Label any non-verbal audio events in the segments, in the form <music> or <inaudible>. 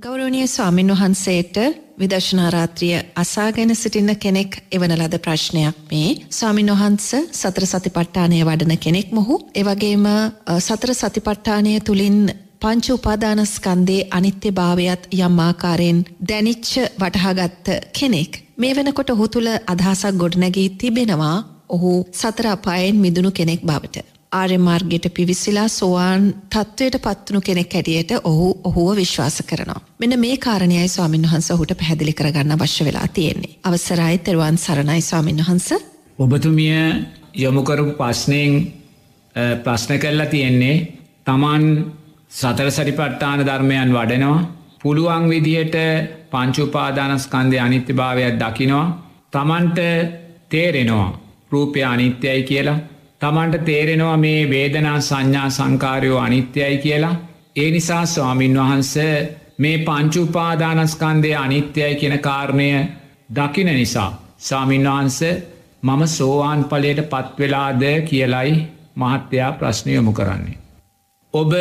ගෞරවනීය ස්වාමින් වහන්සේට විදර්ශනාරාත්‍රිය අසාගෙන සිටින්න කෙනෙක් එවන ලද ප්‍රශ්නයක් මේ ස්වාමින් වහන්ස සතර සතිපට්ඨානය වඩන කෙනෙක් මොහු එවගේම සතර සතිපට්ඨානය තුළින් පංච උපාදානස්කන්දේ අනිත්‍ය භාවයත් යම් ආකාරයෙන් දැනිච්ච වටහාගත්ත කෙනෙක්. මේ වෙනකොට ඔහු තුළ අදහසක් ගොඩනැගී තිබෙනවා ඔහු සතර අපායෙන් මිදුණු කෙනෙක් බවට. ආර්ය මාර්ගයට පිවිසිලා සෝවාන් තත්ත්වයට පත්වනු කෙනෙක් හැටියට ඔහු ඔහුව විශ්වාස කරනවා. මෙන්න මේ කාරණයයි ස්වාමින් වහන්ස ඔහුට පැහැදිලි කරගන්න අවශ්‍ය වෙලා තියෙන්නේ. අවසරයි තෙරුවන් සරණයි ස්වාමින් වහන්ස. ඔබතුමිය යොමුකරපු ප්‍රශ්නයෙන් ප්‍රශ්න කරලා තියෙන්නේ තමන් සතර සරිපට්ඨාන ධර්මයන් වඩනවා පුළුවන් විදිහට පංචුපාදානස්කන්දය අනිත්‍ය භාවයක් දකිනවා තමන්ට තේරෙනවා රූපය අනිත්‍යයි කියලා තමන්ට තේරෙනවා මේ වේදනා සංඥා සංකාරයෝ අනිත්‍යයි කියලා ඒ නිසා ස්වාමින් වහන්ස මේ පංචුපාදානස්කන්දය අනිත්‍යයි කියෙන කාරණය දකින නිසා සාමීන් වහන්ස මම සෝවාන් පලයට පත්වෙලාද කියලයි මහත්තයා ප්‍රශ්නයොමු කරන්නේ. ඔබ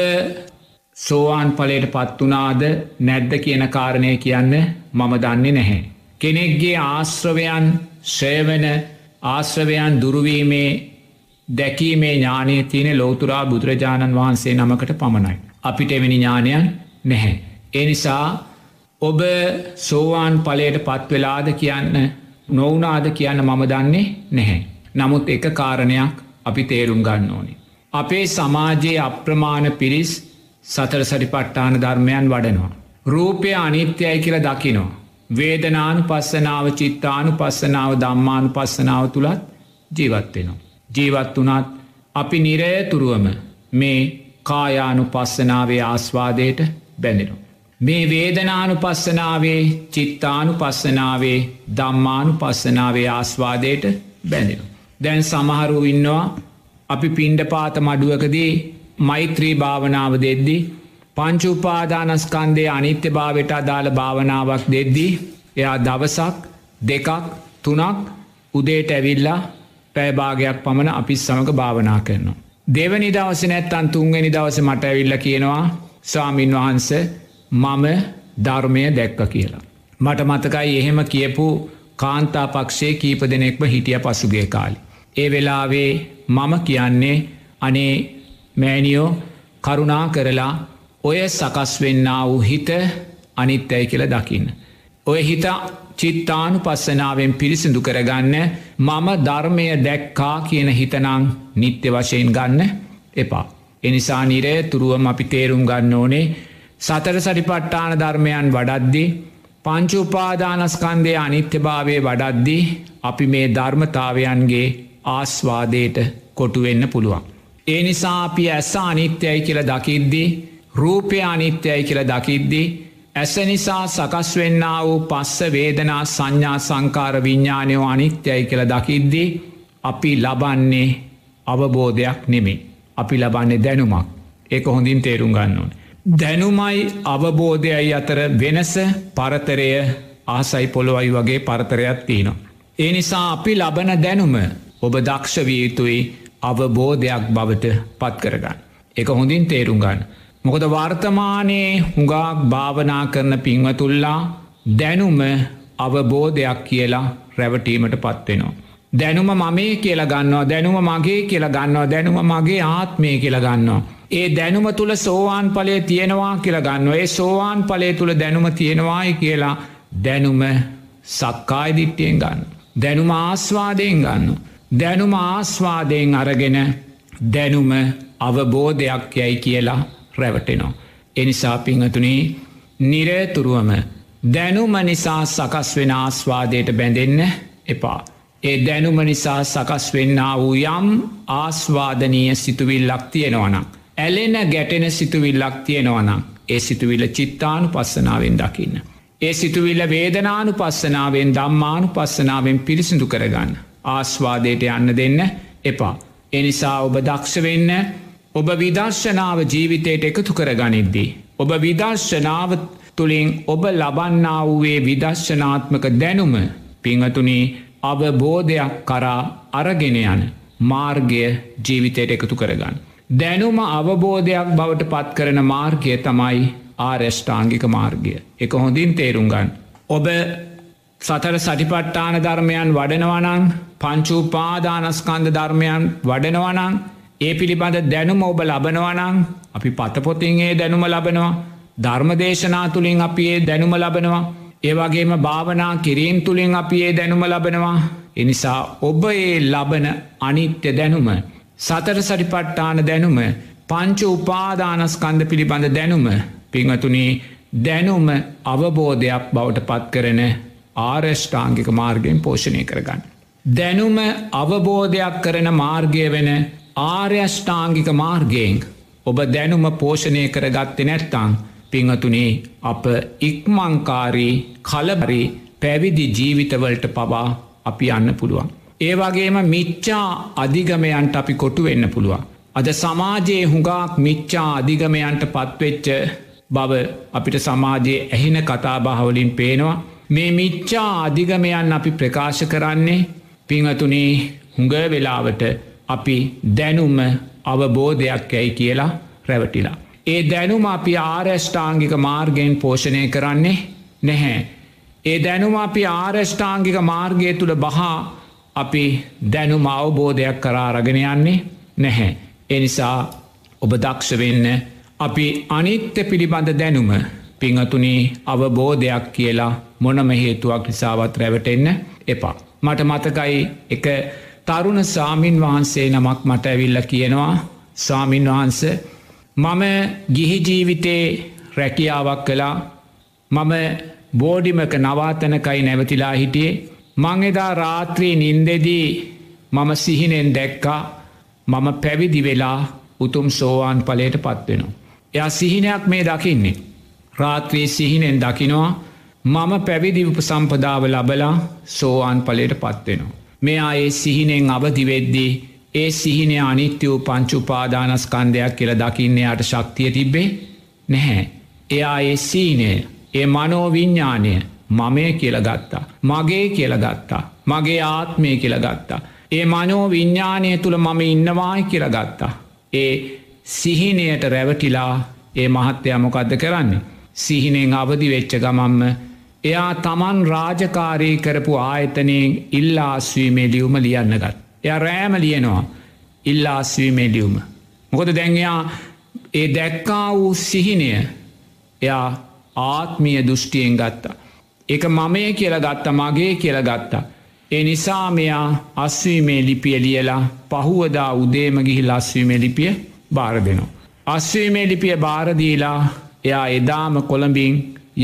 සෝවාන් පලයට පත්වනාද නැද්ද කියන කාරණය කියන්න මම දන්නේ නැහැ. කෙනෙක්ගේ ආශ්‍රවයන් ශ්‍රයවන ආශ්‍රවයන් දුරුවීමේ දැකීමේ ඥානය තියෙන ලෝතුරා බුදුරජාණන් වහන්සේ නමකට පමණයි. අපිට එවැනි ඥානයන් නැහැ. එනිසා ඔබ සෝවාන් පලයට පත්වෙලාද කියන්න නොවනාද කියන්න මම දන්නේ නැහැ. නමුත් එක කාරණයක් අපි තේරුම් ගන්න ඕනි. අපේ සමාජයේ අප්‍රමාණ පිරිස් සතර සරිපට්ඨාන ධර්මයන් වඩනවා. රූපය අනිත්‍යයි කියල දකිනවා. වේදනානු පස්සනාව චිත්තානු පස්සනාව දම්මානු පස්සනාව තුළත් ජීවත්වෙනවා. ජීවත් වනත් අපි නිරයතුරුවම මේ කායානු පස්සනාවේ ආස්වාදයට බැඳෙනු. මේ වේදනානු පස්සනාවේ චිත්තානු පස්සනාවේ දම්මානු පස්සනාවේ ආස්වාදයට බැඳෙනු. දැන් සමහරු ඉන්නවා අපි පින්ඩ පාත මඩුවකදී මෛත්‍රී භාවනාව දෙද්දී පංචුපාදානස්කන්දේ අනිත්‍ය භාවට අදාළ භාවනාවක් දෙද්දී එයා දවසක් දෙකක් තුනක් උදේට ඇවිල්ලා පැෑභාගයක් පමණ අපිස් සමඟ භාවනා කරනවා. දෙවනි දවස නැත්තන් තුන්ගනි දවස මට ඇවිල්ල කියනවා ස්වාමීන් වහන්ස මම ධර්මය දැක්ක කියලා. මට මතකයි එහෙම කියපු කාන්තා පක්ෂේ කීප දෙනෙක්ම හිටිය පසුගේ කාලි. ඒ වෙලාවේ මම කියන්නේ අනේ මෑනියෝ කරුණා කරලා ඔය සකස් වෙන්න වූ හිත අනිත්තැයි කියල දකින්න. ඔය හිත චිත්තානු පස්සනාවෙන් පිරිසිදු කරගන්න මම ධර්මය දැක්කා කියන හිතනං නිත්‍ය වශයෙන් ගන්න එපා. එනිසා නිරය තුරුවම අපි තේරුම් ගන්න ඕනේ සතර සරිපට්ඨාන ධර්මයන් වඩද්දි පංචුපාදානස්කන්දය අනිත්‍යභාවය වඩද්දි අපි මේ ධර්මතාවයන්ගේ ආස්වාදයට කොටුවෙන්න පුළුවන්. ඒ නිසා අපි ඇස අනිත්‍යයි කියල දකිද්දි රූපය අනිත්‍යයි කියල දකිද්දිී ඇස නිසා සකස් වෙන්න වූ පස්ස වේදනා සංඥා සංකාර විඤ්ඥානයෝ අනිත්‍යයි කියල දකිද්දී අපි ලබන්නේ අවබෝධයක් නෙමේ. අපි ලබන්නේ දැනුමක් ඒක හොඳින් තේරුම් ගන්නවන්. දැනුමයි අවබෝධයයි අතර වෙනස පරතරය ආසයි පොළොවයි වගේ පරතරයක් තියනවා. ඒ නිසා අපි ලබන දැනුම ඔබ දක්ෂවිය යුතුයි අවබෝධයක් බවට පත් කරගන්න. එක හොඳින් තේරුම් ගන්න. මොකද වර්තමානයේ හුඟාක් භාවනා කරන පින්වතුල්ලා දැනුම අවබෝධයක් කියලා රැවටීමට පත්වෙනවා. දැනුම මමේ කියලා ගන්නවා දැනුම මගේ කියලා ගන්නවා දැනුම මගේ ආත්මය කියලා ගන්නවා. ඒ දැනුම තුළ සෝවාන් පලේ තියෙනවා කියලා ගන්න ඒ සෝවාන් පලේ තුළ දැනුම තියෙනවායි කියලා දැනුම සක්කායි දිට්ටියෙන් ගන්න. දැනුම ආස්වාදයෙන් ගන්න. දැනුම ආස්වාදයෙන් අරගෙන දැනුම අවබෝධයක් යැයි කියලා රැවටෙනවා. එනිසා පිංහතුනේ නිරේතුරුවම දැනුම නිසා සකස් වෙන ආස්වාදයට බැඳෙන්න එපා. ඒ දැනුම නිසා සකස් වෙන්න වූ යම් ආස්වාදනීය සිතුවිල්ලක් තියෙනවනම්. ඇලෙන ගැටෙන සිතුවිල්ලක් තියෙනවනම් ඒ සිතුවිල්ල චිත්තානු පස්සනාවෙන් දකින්න. ඒ සිතුවිල්ල වේදනානු පස්සනාවෙන් දම්මානු පස්සනාවෙන් පිරිසිදු කරගන්න. ආස්වාදයට යන්න දෙන්න එපා. එනිසා ඔබ දක්ෂවෙන්න ඔබ විදර්ශනාව ජීවිතයට එකතු කර ගනිද්දී. ඔබ විදර්ශනාව තුළින් ඔබ ලබන්නා වූේ විදර්ශනාත්මක දැනුම පිංහතුනී අවබෝධයක් කරා අරගෙන යන මාර්ගය ජීවිතයට එකතු කරගන්න. දැනුම අවබෝධයක් බවට පත් කරන මාර්ගය තමයි ආර්යෂ්ඨාංගික මාර්ගය. එක හොඳින් තේරුම්ගන්න. ඔබ සතර සටිපට්ටාන ධර්මයන් වඩනවනං පංචූපාදානස්කන්ද ධර්මයන් වඩනවනං ඒ පිළිබඳ දැනුම ඔබ ලබනවනං අපි පතපොතින් ඒ දැනුම ලබනවා. ධර්මදේශනා තුළින් අපි ඒ දැනුම ලබනවා. ඒවගේම භාවනා කිරීම් තුළින් අපි ඒ දැනුම ලබනවා. එනිසා ඔබ ඒ ලබන අනිත්‍ය දැනුම සතර සරිපට්ටාන දැනුම පංච උපාදානස්කන්ද පිළිබඳ දැනුම පිංහතුනී දැනුම අවබෝධයක් බවට පත් කරන ආර්ෂ්ඨාංගික මාර්ගයෙන් පෝෂණය කරගන්න. දැනුම අවබෝධයක් කරන මාර්ගය වෙන ආර්යෂ්ඨාංගික මාර්ගයෙන් ඔබ දැනුම පෝෂණය කර ගත්තෙ නැත්තං පිංහතුනේ අප ඉක්මංකාරී කලබරි පැවිදි ජීවිතවලට පවා අපි යන්න පුළුවන්. ඒවගේම මිච්චා අධිගමයන්ට අපි කොටු වෙන්න පුළුවන්. අද සමාජයේ හුඟක් මිච්චා අධිගමයන්ට පත්වෙච්ච බව අපිට සමාජයේ ඇහෙන කතාබාහවලින් පේනවා. මේ මිච්චා අධිගමයන් අපි ප්‍රකාශ කරන්නේ පිංහතුනේ හුඟ වෙලාවට අපි දැනුම අවබෝධයක් ඇයි කියලා රැවටිලා. ඒ දැනුම අපි ආරෂ්ඨාංගික මාර්ගයෙන් පෝෂණය කරන්නේ නැහැ. ඒ දැනුම අපි ආරෂ්ඨාංගික මාර්ගය තුළ බහා අපි දැනුම අවබෝධයක් කරාරගෙන යන්නේ නැහැ. එනිසා ඔබ දක්ෂ වෙන්න අපි අනිත්‍ය පිළිබඳ දැනුම පිංහතුනී අවබෝධයක් කියලා මොනම හේතුවක් නිසාවත් රැවටෙන්න එපා. මට මතකයි එක තරුණ සාමීන් වහන්සේ නමක් මට ඇවිල්ල කියනවා සාමීන් වහන්ස මම ගිහිජීවිතේ රැකියාවක් කළා මම බෝඩිමක නවාතනකයි නැවතිලා හිටියේ මං එදා රාත්‍රී නින්දෙදී මම සිහිනෙන් දැක්කා මම පැවිදි වෙලා උතුම් සෝවාන් පලයට පත්වෙනවා. එයා සිහිනයක් මේ දකින්නේ. රාත්‍රී සිහිනෙන් දකිනවා මම පැවිදි උපසම්පදාව ලබලා සෝවාන් පලයට පත්වෙනවා. මෙයා ඒ සිහිනෙන් අවදිවෙද්දී ඒ සිහිනය අනිත්‍ය වූ පංචුපාදානස්කන්දයක් කියල දකින්නයාට ශක්තිය තිබ්බේ නැහැ. එයා ඒ සීනය ඒ මනෝවිඤ්ඥානය මමය කියලගත්තා. මගේ කියලගත්තා. මගේ ආත්මය කියලගත්තා. ඒ මනෝ විඤ්ඥානය තුළ මම ඉන්නවායි කියලගත්තා. ඒ සිහිනයට රැවටිලා ඒ මහත්තයමොකක්ද කරන්නේ. සිහිනෙන් අවදි වෙච්ච ගමම්ම එයා තමන් රාජකාරී කරපු ආයතනයෙන් ඉල්ලාස්වීමේ ලියුම ලියන්නගත්. එය රෑම ලියනවා ඉල්ලාස්වීමේ ලියුම. මොකද දැන්යා ඒ දැක්කා වූ සිහිනය එයා ආත්මිය දෘෂ්ටියෙන් ගත්තා. එක මමය කියල ගත්ත මගේ කියල ගත්තා. ඒ නිසා මෙයා අස්වීමේ ලිපිය ලියලා පහුවදා උදේම ගිහි ලස්වීමේ ලිපිය බාර දෙනවා. අස්වීමේ ලිපිය බාරදීලා එයා එදාම කොළඹින්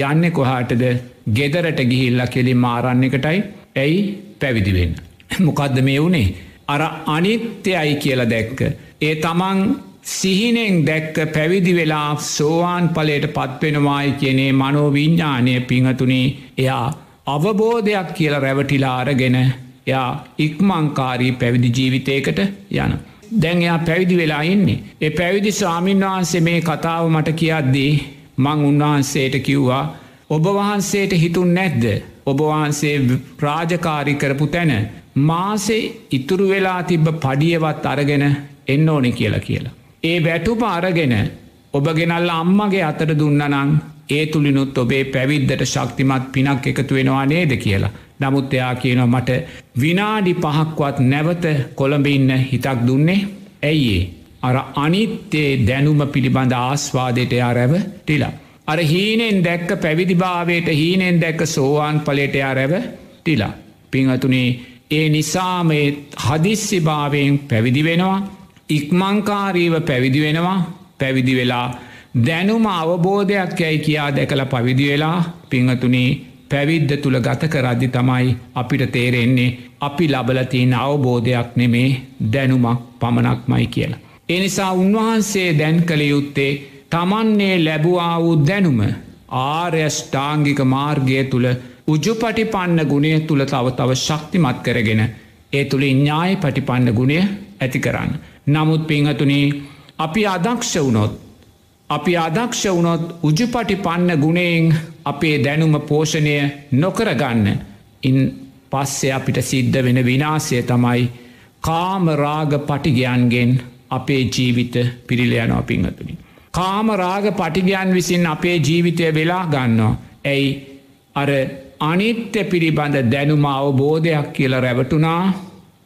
යන්න කොහාටද ගෙදරට ගිහිල්ල කෙලි මාරන්න එකටයි ඇයි පැවිදිවෙන්න. මොකක්ද මේ වුණේ. අර අනිත්‍යයි කියල දැක්ක. ඒ තමන් සිහිනෙන් දැක්ක පැවිදි වෙලා සෝවාන් පලට පත්වෙනවායි කියනේ මනෝවිඤ්ඥානය පිංහතුනේ එයා අවබෝධයක් කියල රැවටිලා අරගෙන එයා ඉක්මංකාරී පැවිදි ජීවිතයකට යන. දැන් එයා පැවිදි වෙලා ඉන්නේ. ඒ පැවිදි ස්වාමීන් වහන්සේ මේ කතාව මට කියද්දී මං උන්වහන්සේට කිව්වා ඔබ වහන්සේට හිතුන් නැද්ද. ඔබවහන්සේ ප්‍රාජකාරි කරපු තැන. මාසේ ඉතුරු වෙලා තිබ්බ පඩියවත් අරගෙන එන්න ඕනෙ කියලා කියලා. ඒ වැටුප අරගෙන ඔබ ගෙනල්ල අම්මගේ අතට දුන්නනං ඒ තුළිනුත් ඔබේ පැවිද්දට ශක්තිමත් පිනක් එකතු වෙනවා නේද කියලා. නමුත් එයා කියනවා මට විනාඩි පහක්වත් නැවත කොළඹඉන්න හිතක් දුන්නේ ඇයිඒ. අර අනිත්තේ දැනුම පිළිබඳ ආස්වාදයට එයා රැව ටිලා. අර හීනෙන් දැක්ක පැවිදිභාවයට හීනෙන් දැක්ක සෝවාන් පලේටයා රැව ටිලා. පිංහතුනේ ඒ නිසාමේ හදිස්සි භාවයෙන් පැවිදි වෙනවා ඉක්මංකාරීව පැවිදි වෙනවා පැවිදි වෙලා දැනුම අවබෝධයක් යැයි කියා දැකළ පවිදි වෙලා පිංහතුනේ පැවිද්ද තුළ ගත කරද්දි තමයි අපිට තේරෙන්නේ අපි ලබලතින් අවබෝධයක් නෙමේ දැනුමක් පමණක්මයි කියලා. එනිසා උන්වහන්සේ දැන් කළ යුත්තේ තමන්නේ ලැබුවා වූ දැනුම ආර්යෂ්ඨාංගික මාර්ගය තුළ උජුපටි පන්න ගුණය තුළ තව තව ශක්තිමත් කරගෙන ඒ තුළ ඥාය පටිපන්න ගුණය ඇති කරන්න. නමුත් පිංහතුනී අපි අදක්ෂ වුණොත් අපි අදක්ෂ වුණොත් උජුපටි පන්න ගුණයෙන් අපේ දැනුම පෝෂණය නොකරගන්න ඉන් පස්සේ අපිට සිද්ධ වෙන විනාසය තමයි කාමරාග පටිගයන්ගෙන් අපේ ජීවිත පිරිලයනවා පිංහතුනි. කාමරාග පටිගයන් විසින් අපේ ජීවිතය වෙලා ගන්නවා. ඇයි අර අනිත්‍ය පිළිබඳ දැනුම අවබෝධයක් කියල රැවටුනා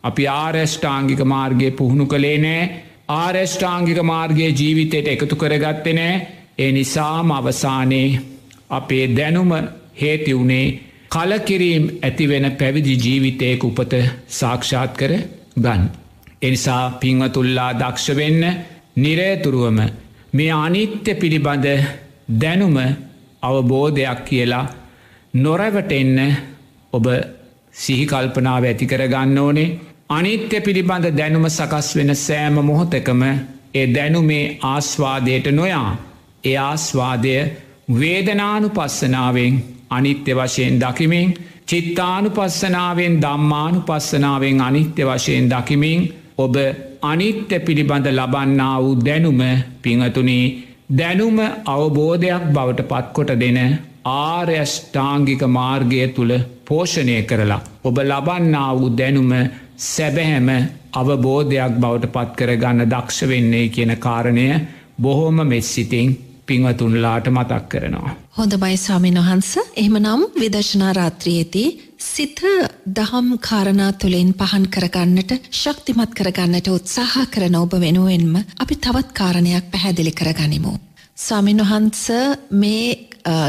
අපි ආරෙෂ්ඨාංගික මාර්ගය පුහුණු කළේ නෑ ආරෙෂ්ඨාංගික මාර්ගයේ ජීවිතයට එකතු කරගත්තෙ නෑ ඒ නිසාම අවසානයේ අපේ දැනුම හේතිවුණේ කලකිරීම් ඇතිවෙන පැවිදි ජීවිතයක උපත සාක්ෂාත් කර ගන්න. එනිසා පිංවතුල්ලා දක්ෂ වෙන්න නිරේතුරුවම මේ අනිත්‍ය පිළිබඳ දැනුම අවබෝධයක් කියලා නොරැවට එන්න ඔබ සිහිකල්පනාව ඇති කර ගන්න ඕනේ. අනිත්‍ය පිළිබඳ දැනුම සකස් වෙන සෑම මොහොතකම ඒ දැනුමේ ආස්වාදයට නොයා. ඒ ආස්වාදය වේදනානු පස්සනාවෙන් අනිත්‍ය වශයෙන් දකිමින් චිත්තානු පස්සනාවෙන් දම්මානු පස්සනාවෙන් අනිත්‍ය වශයෙන් දකිමින් ඔබ අනිත්‍ය පිළිබඳ ලබන්නා වූ දැනුම පිංහතුනී දැනුම අවබෝධයක් බවට පත්කොට දෙන ආර්යෂ්ඨාංගික මාර්ගය තුළ පෝෂණය කරලා. ඔබ ලබන්නා වූ දැනුම සැබැහැම අවබෝධයක් බවට පත් කරගන්න දක්ෂ වෙන්නේ කියන කාරණය බොහෝම මෙස්සිතිං පිංවතුන්ලාට මතක් කරනවා. හොඳ බයිස්වාමින් වහන්ස එහමනම් විදශනා රාත්‍රියේති සිත දහම් කාරණා තුළින් පහන් කරගන්නට ශක්තිමත් කරගන්නට උත්සාහ කරන ඔබ වෙනුවෙන්ම අපි තවත් කාරණයක් පැහැදිලි කරගනිමු. ස්වාමින් වහන්ස මේ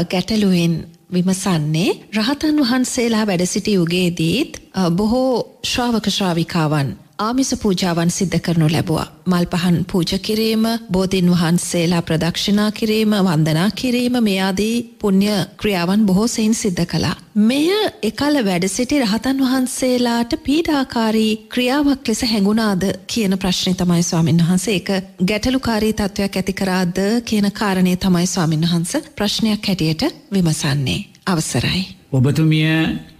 ගැටලුවෙන් විමසන්නේ රහතන් වහන්සේලා වැඩසිටි යුගේදීත් බොහෝ ශ්‍රාවක ශ්‍රාවිකාවන් ආමිස පූජාවන් සිද්ධ කරනු ලැබවා. මල් පහන් පූජ කිරීම බෝධීන් වහන්සේලා ප්‍රදක්ෂිනා කිරීම වන්දනා කිරීම මෙයාදී පුුණ්්‍ය ක්‍රියාවන් බොහෝ සයින් සිද්ධ කළා. මෙය එකල වැඩසිටි රහතන් වහන්සේලාට පීඩාකාරී ක්‍රියාවක් ලෙස හැඟුණාද කියන ප්‍රශ්නය තමයි ස්වාමීන් වහන්සේ එක ගැටලුකාරී තත්ත්වයක් ඇතිකරාද කියන කාරණය තමයි ස්වාමීන් වහන්ස ප්‍රශ්නයක් හැටියට විමසන්නේ. අවසරයි. ඔබතුමිය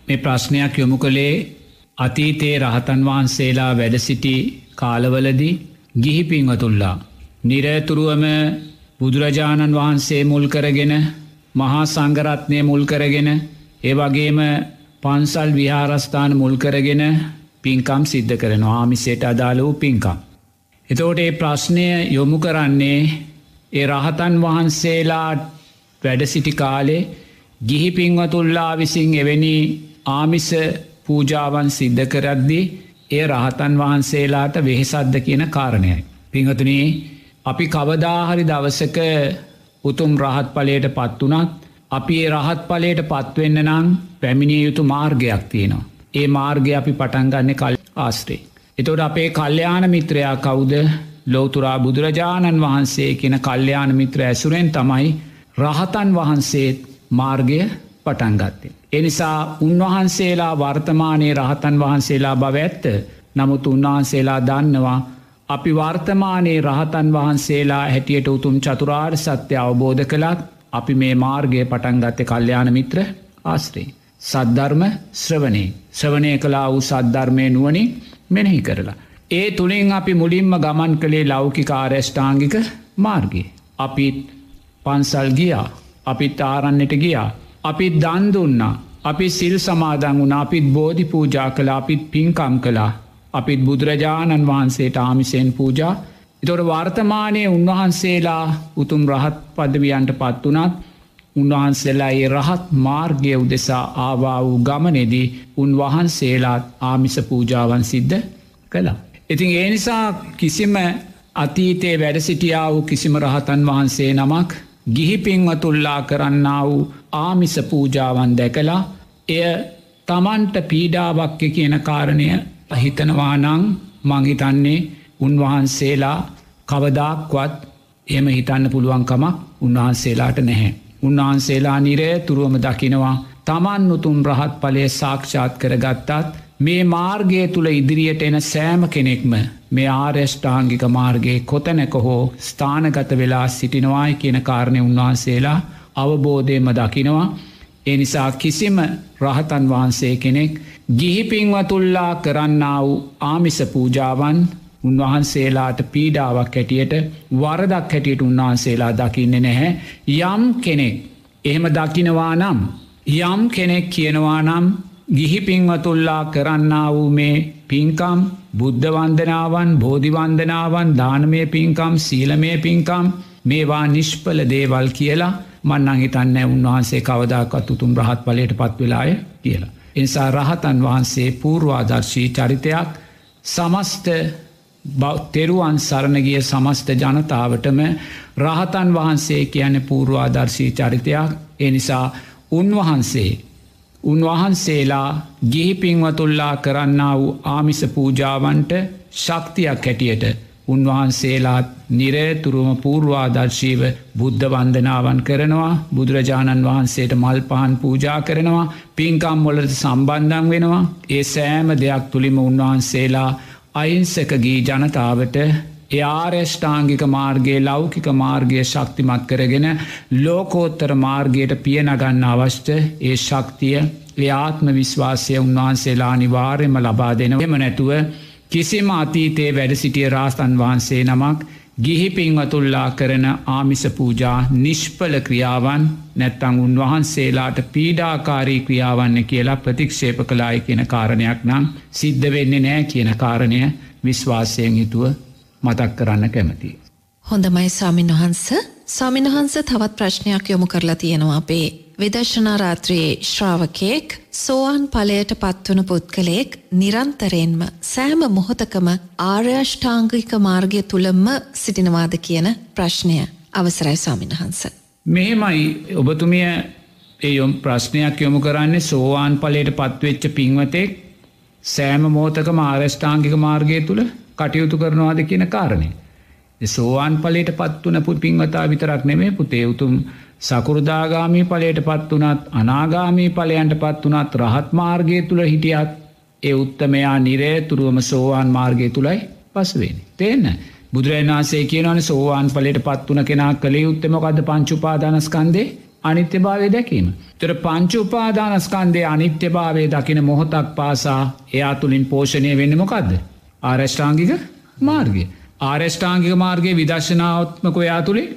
මේ ප්‍රශ්නයක් යොමු කළේ අතීතයේ රහතන් වහන්සේලා වැඩසිටි කාලවලදී ගිහිපිංවතුල්ලා. නිරතුරුවම බුදුරජාණන් වහන්සේ මුල් කරගෙන මහා සංගරත්නය මුල් කරගෙන ඒ වගේම පන්සල් විහාරස්ථාන මුල් කරගෙන පින්කම් සිද්ධ කරන ආමිසේට අදාළ වූ පින්කම්. එතෝට ඒ ප්‍රශ්නය යොමු කරන්නේ ඒ රහතන් වහන්සේලා වැඩසිටි කාලේ ගිහි පින්වතුල්ලා විසින් එවැනි ආමිස පූජාවන් සිද්ධ කරද්දී ඒ රහතන් වහන්සේලාට වෙහෙසද්ද කියන කාරණයයි. පිංහතුනේ අපි කවදාහරි දවසක උතුම් රහත් පලයට පත් වනත් අපි ඒ රහත් පලයට පත්වෙන්න නම් පැමිණිය යුතු මාර්ගයක් තියෙනවා. ඒ මාර්ගය අපි පටන්ගන්න කල් ආස්ත්‍රේ. එතොට අපේ කල්්‍යයාන මිත්‍රයා කවුද ලෝතුරා බුදුරජාණන් වහන්සේ කියන කල්්‍යයාන මිත්‍ර ඇසුරෙන් තමයි රහතන් වහන්සේත් මාර්ගය පටන්ගත්තේ. එනිසා උන්වහන්සේලා වර්තමානයේ රහතන් වහන්සේලා බව ඇත්ත නමුත් උන්වහන්සේලා දන්නවා අපි වර්තමානයේ රහතන් වහන්සේලා හැටියට උතුම් චතුරාර් සත්‍ය අවබෝධ කළත් අපි මේ මාර්ගය පටන්ගත්තය කල්්‍යයාන මිත්‍ර ආශ්‍රී. සද්ධර්ම ශ්‍රවණේ ශ්‍රවණය කලා වූ සද්ධර්මය නුවනින් මෙනෙහි කරලා. ඒ තුළින් අපි මුලින්ම ගමන් කළේ ලෞකික ආරෙෂ්ඨාංගික මාර්ගය. අපිත් පන්සල් ගියා අපිත් ආරන්නට ගියා අපිත් දන්දුන්නා අපි සිල් සමාදන් වුණ අපිත් බෝධි පූජා කලා අපිත් පින්කම් කලා අපිත් බුදුරජාණන් වහන්සේට ආමිසයෙන් පූජා එතොට වර්තමානය උන්වහන්සේලා උතුම් රහත් පදවියන්ට පත් වනත් උන්වහන්සේලා ඒ රහත් මාර්ගය උදෙසා ආවා වූ ගමනෙදී උන්වහන්සේලාත් ආමිස පූජාවන් සිද්ධ කළා. ඉතින් ඒ නිසා කිසිම අතීතයේ වැඩ සිටියා වූ කිසිම රහතන් වහන්සේ නමක් ගිහිපින්වතුල්ලා කරන්නා වූ ආමිස පූජාවන් දැකලා එය තමන්ට පීඩාවක්්‍ය කියන කාරණය හිතනවානං මංහිතන්නේ උන්වහන්සේලා කවදාක්වත් එම හිතන්න පුළුවන්කමක් උන්වහන්සේලාට නැහැ. උන්වහන්සේලා නිරේ තුරුවම දකිනවා තමන් උතුම් රහත් පලේ සාක්ෂාත් කරගත්තත් මේ මාර්ගය තුළ ඉදිරියට එන සෑම කෙනෙක්ම මේ ආර්යෂ්ඨාංගික මාර්ගයේ කොතැනක හෝ ස්ථානගත වෙලා සිටිනවායි කියන කාරණය උන්වහන්සේලා අවබෝධයම දකිනවා. එනිසා කිසිම රහතන් වහන්සේ කෙනෙක් ගිහිපින්වතුල්ලා කරන්නා වූ ආමිස පූජාවන් උන්වහන්සේලාට පීඩාවක් හැටියට වරදක් හැටියට උන්වහන්සේලා දකින්න නැහැ. යම් කෙනෙක් එහෙම දකිනවා නම් යම් කෙනෙක් කියනවා නම් ගිහිපින්වතුල්ලා කරන්නා වූ මේ පින්කම් බුද්ධ වන්දනාවන් බෝධිවන්දනාවන් දානමය පින්කම් සීලමය පින්කම් මේවා නිෂ්පල දේවල් කියලා මන්නං හිතන්න උන්වහන්සේ කවදාකත් උතුම් රහත් පලයට පත්වෙලාය කියලා. එනිසා රහතන් වහන්සේ පූර්වාදර්ශී චරිතයක් සමස්ත තෙරුවන් සරණගිය සමස්ත ජනතාවටම රහතන් වහන්සේ කියන පූර්වාදර්ශී චරිතයක් එනිසා උන්වහන්සේ උන්වහන්සේලා ගිහිපින්වතුල්ලා කරන්න වූ ආමිස පූජාවන්ට ශක්තියක් හැටියට උන්වහන්සේලාත් නිරේතුරුම පූර්වාදර්ශීව බුද්ධ වන්දනාවන් කරනවා. බුදුරජාණන් වහන්සේට මල් පහන් පූජා කරනවා. පින්කම් වලට සම්බන්ධන් වෙනවා. ඒ සෑම දෙයක් තුළිම උන්වහන්සේලා අයින්සකගී ජනතාවට එයාරේෂ්ඨාංගික මාර්ගයේ ලෞකික මාර්ගය ශක්තිමත් කරගෙන ලෝකෝත්තර මාර්ගයට පියනගන්න අවශ්ට ඒ ශක්තිය එයාත්ම විශ්වාසය උන්වහන්සේලා අනිවාර්යම ලබා දෙනවම නැතුව කිසිම අතීතයේ වැඩ සිටිය රාස්තන් වහන්සේ නමක් ගිහි පින්වතුල්ලා කරන ආමිස පූජා නිෂ්පල ක්‍රියාවන් නැත්තං උන්වහන්සේලාට පීඩාකාරී ක්‍රියාවන්න කියලා ප්‍රතික්ෂේප කලායි කියන කාරණයක් නම් සිද්ධ වෙන්නේ නෑ කියන කාරණය විශ්වාසයෙන් හිතුව මතක් කරන්න කැමති. හොඳමයි සාමීන් වහන්ස සාමීන් වහන්ස තවත් ප්‍රශ්නයක් යොමු කරලා තියෙනවා අපේ විදර්ශනා රාත්‍රයේ ශ්‍රාවකයෙක් සෝවාන් ඵලයට පත්වන පුද්ගලයෙක් නිරන්තරයෙන්ම සෑම මොහොතකම ආර්යෂ්ඨාංගික මාර්ගය තුලම සිටිනවාද කියන ප්‍රශ්නය අවසරයි ස්වාමීන් වහන්ස. මෙහෙමයි ඔබතුමිය ඒ යොම් ප්‍රශ්නයක් යොමු කරන්නේ සෝවාන් ඵලයට පත්වෙච්ච පින්වතෙක් සෑම මොහොතකම ආර්යෂ්ඨාංගික මාර්ගය තුල කටයුතු කරනවාද කියන කාරණය. සෝවාන් පලට පත්වන පුත් පින්වතා විතරක් නෙමේ පුතේ උතුම් සකුරදාගාමී පලයට පත් වනත් අනාගාමී පලයන්ට පත් වනත් රහත් මාර්ගය තුළ හිටියත් ඒ උත්තමයා නිරේ තුරුවම සෝවාන් මාර්ගය තුළයි පසුවෙන්. තියන්න බුදුරජනාසේ කියනවන සෝවාන් පලට පත් වන කෙනා කළේ උත්තමකද පංචුපාදානස්කන්දේ අනිත්‍ය භාවය දැකීම. තොර පංචුපාදානස්කන්දේ අනිත්‍ය භාවය දකින මොහොතක් පාසා එයා තුළින් පෝෂණය වෙන්න මොකක්ද. ආරෂ්ඨාංගික මාර්ගය. ආරෂ්ඨාංගික මාර්ගයේ විදර්ශනාවත්මකොයා තුළේ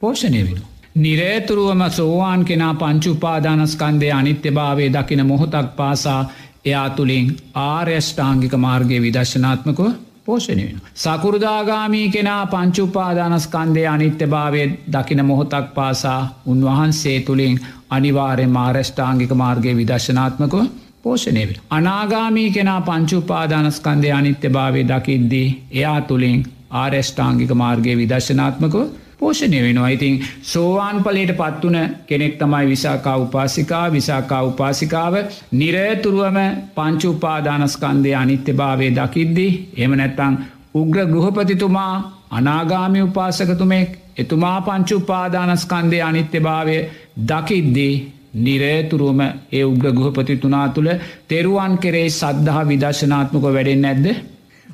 පෝෂණය වෙන. නිරේතුරුවම සෝවාන් කෙනා පංචුපාදානස්කන්දය අනිත්‍ය භාවේ දකින මොහොතක් පාසා එයා තුළින් ආර්යෂ්ඨාංගික මාර්ගය විදර්ශනාත්මකව පෝෂණය වෙන. සකුරදාගාමී කෙනා පංචුපාදානස්කන්දය අනිත්‍ය භාවය දකින මොහොතක් පාසා උන්වහන්සේ තුළින් අනිවාරය මාර්ෂ්ඨාංගික මාර්ගය විදර්ශනාත්මකව පෝෂණය වෙන. අනාගාමී කෙනා පංචුපාදානස්කන්දය අනිත්‍ය භාවය දකිද්දී එයා තුළින් ආරෙෂ්ඨාංගික මාර්ගය විදර්ශනාත්මකව පෝෂණය වෙනවා ඉතින් සෝවාන් පලට පත්වන කෙනෙක් තමයි විසාකා උපාසිකා විසාකා උපාසිකාව නිරතුරුවම පංචුපාදානස්කන්දය අනිත්‍ය භාවය දකිද්දී එම නැත්තං උග්‍ර ගෘහපතිතුමා අනාගාමි උපාසකතුමෙක් එතුමා පංචුපාදානස්කන්දය අනිත්‍ය භාවය දකිද්දී නිරේතුරුවම ඒ උග්‍ර ගෘහපතිතුනා තුළ තෙරුවන් කෙරේ සද්ධහා විදර්ශනාත්මක වැඩෙන් නැද්ද.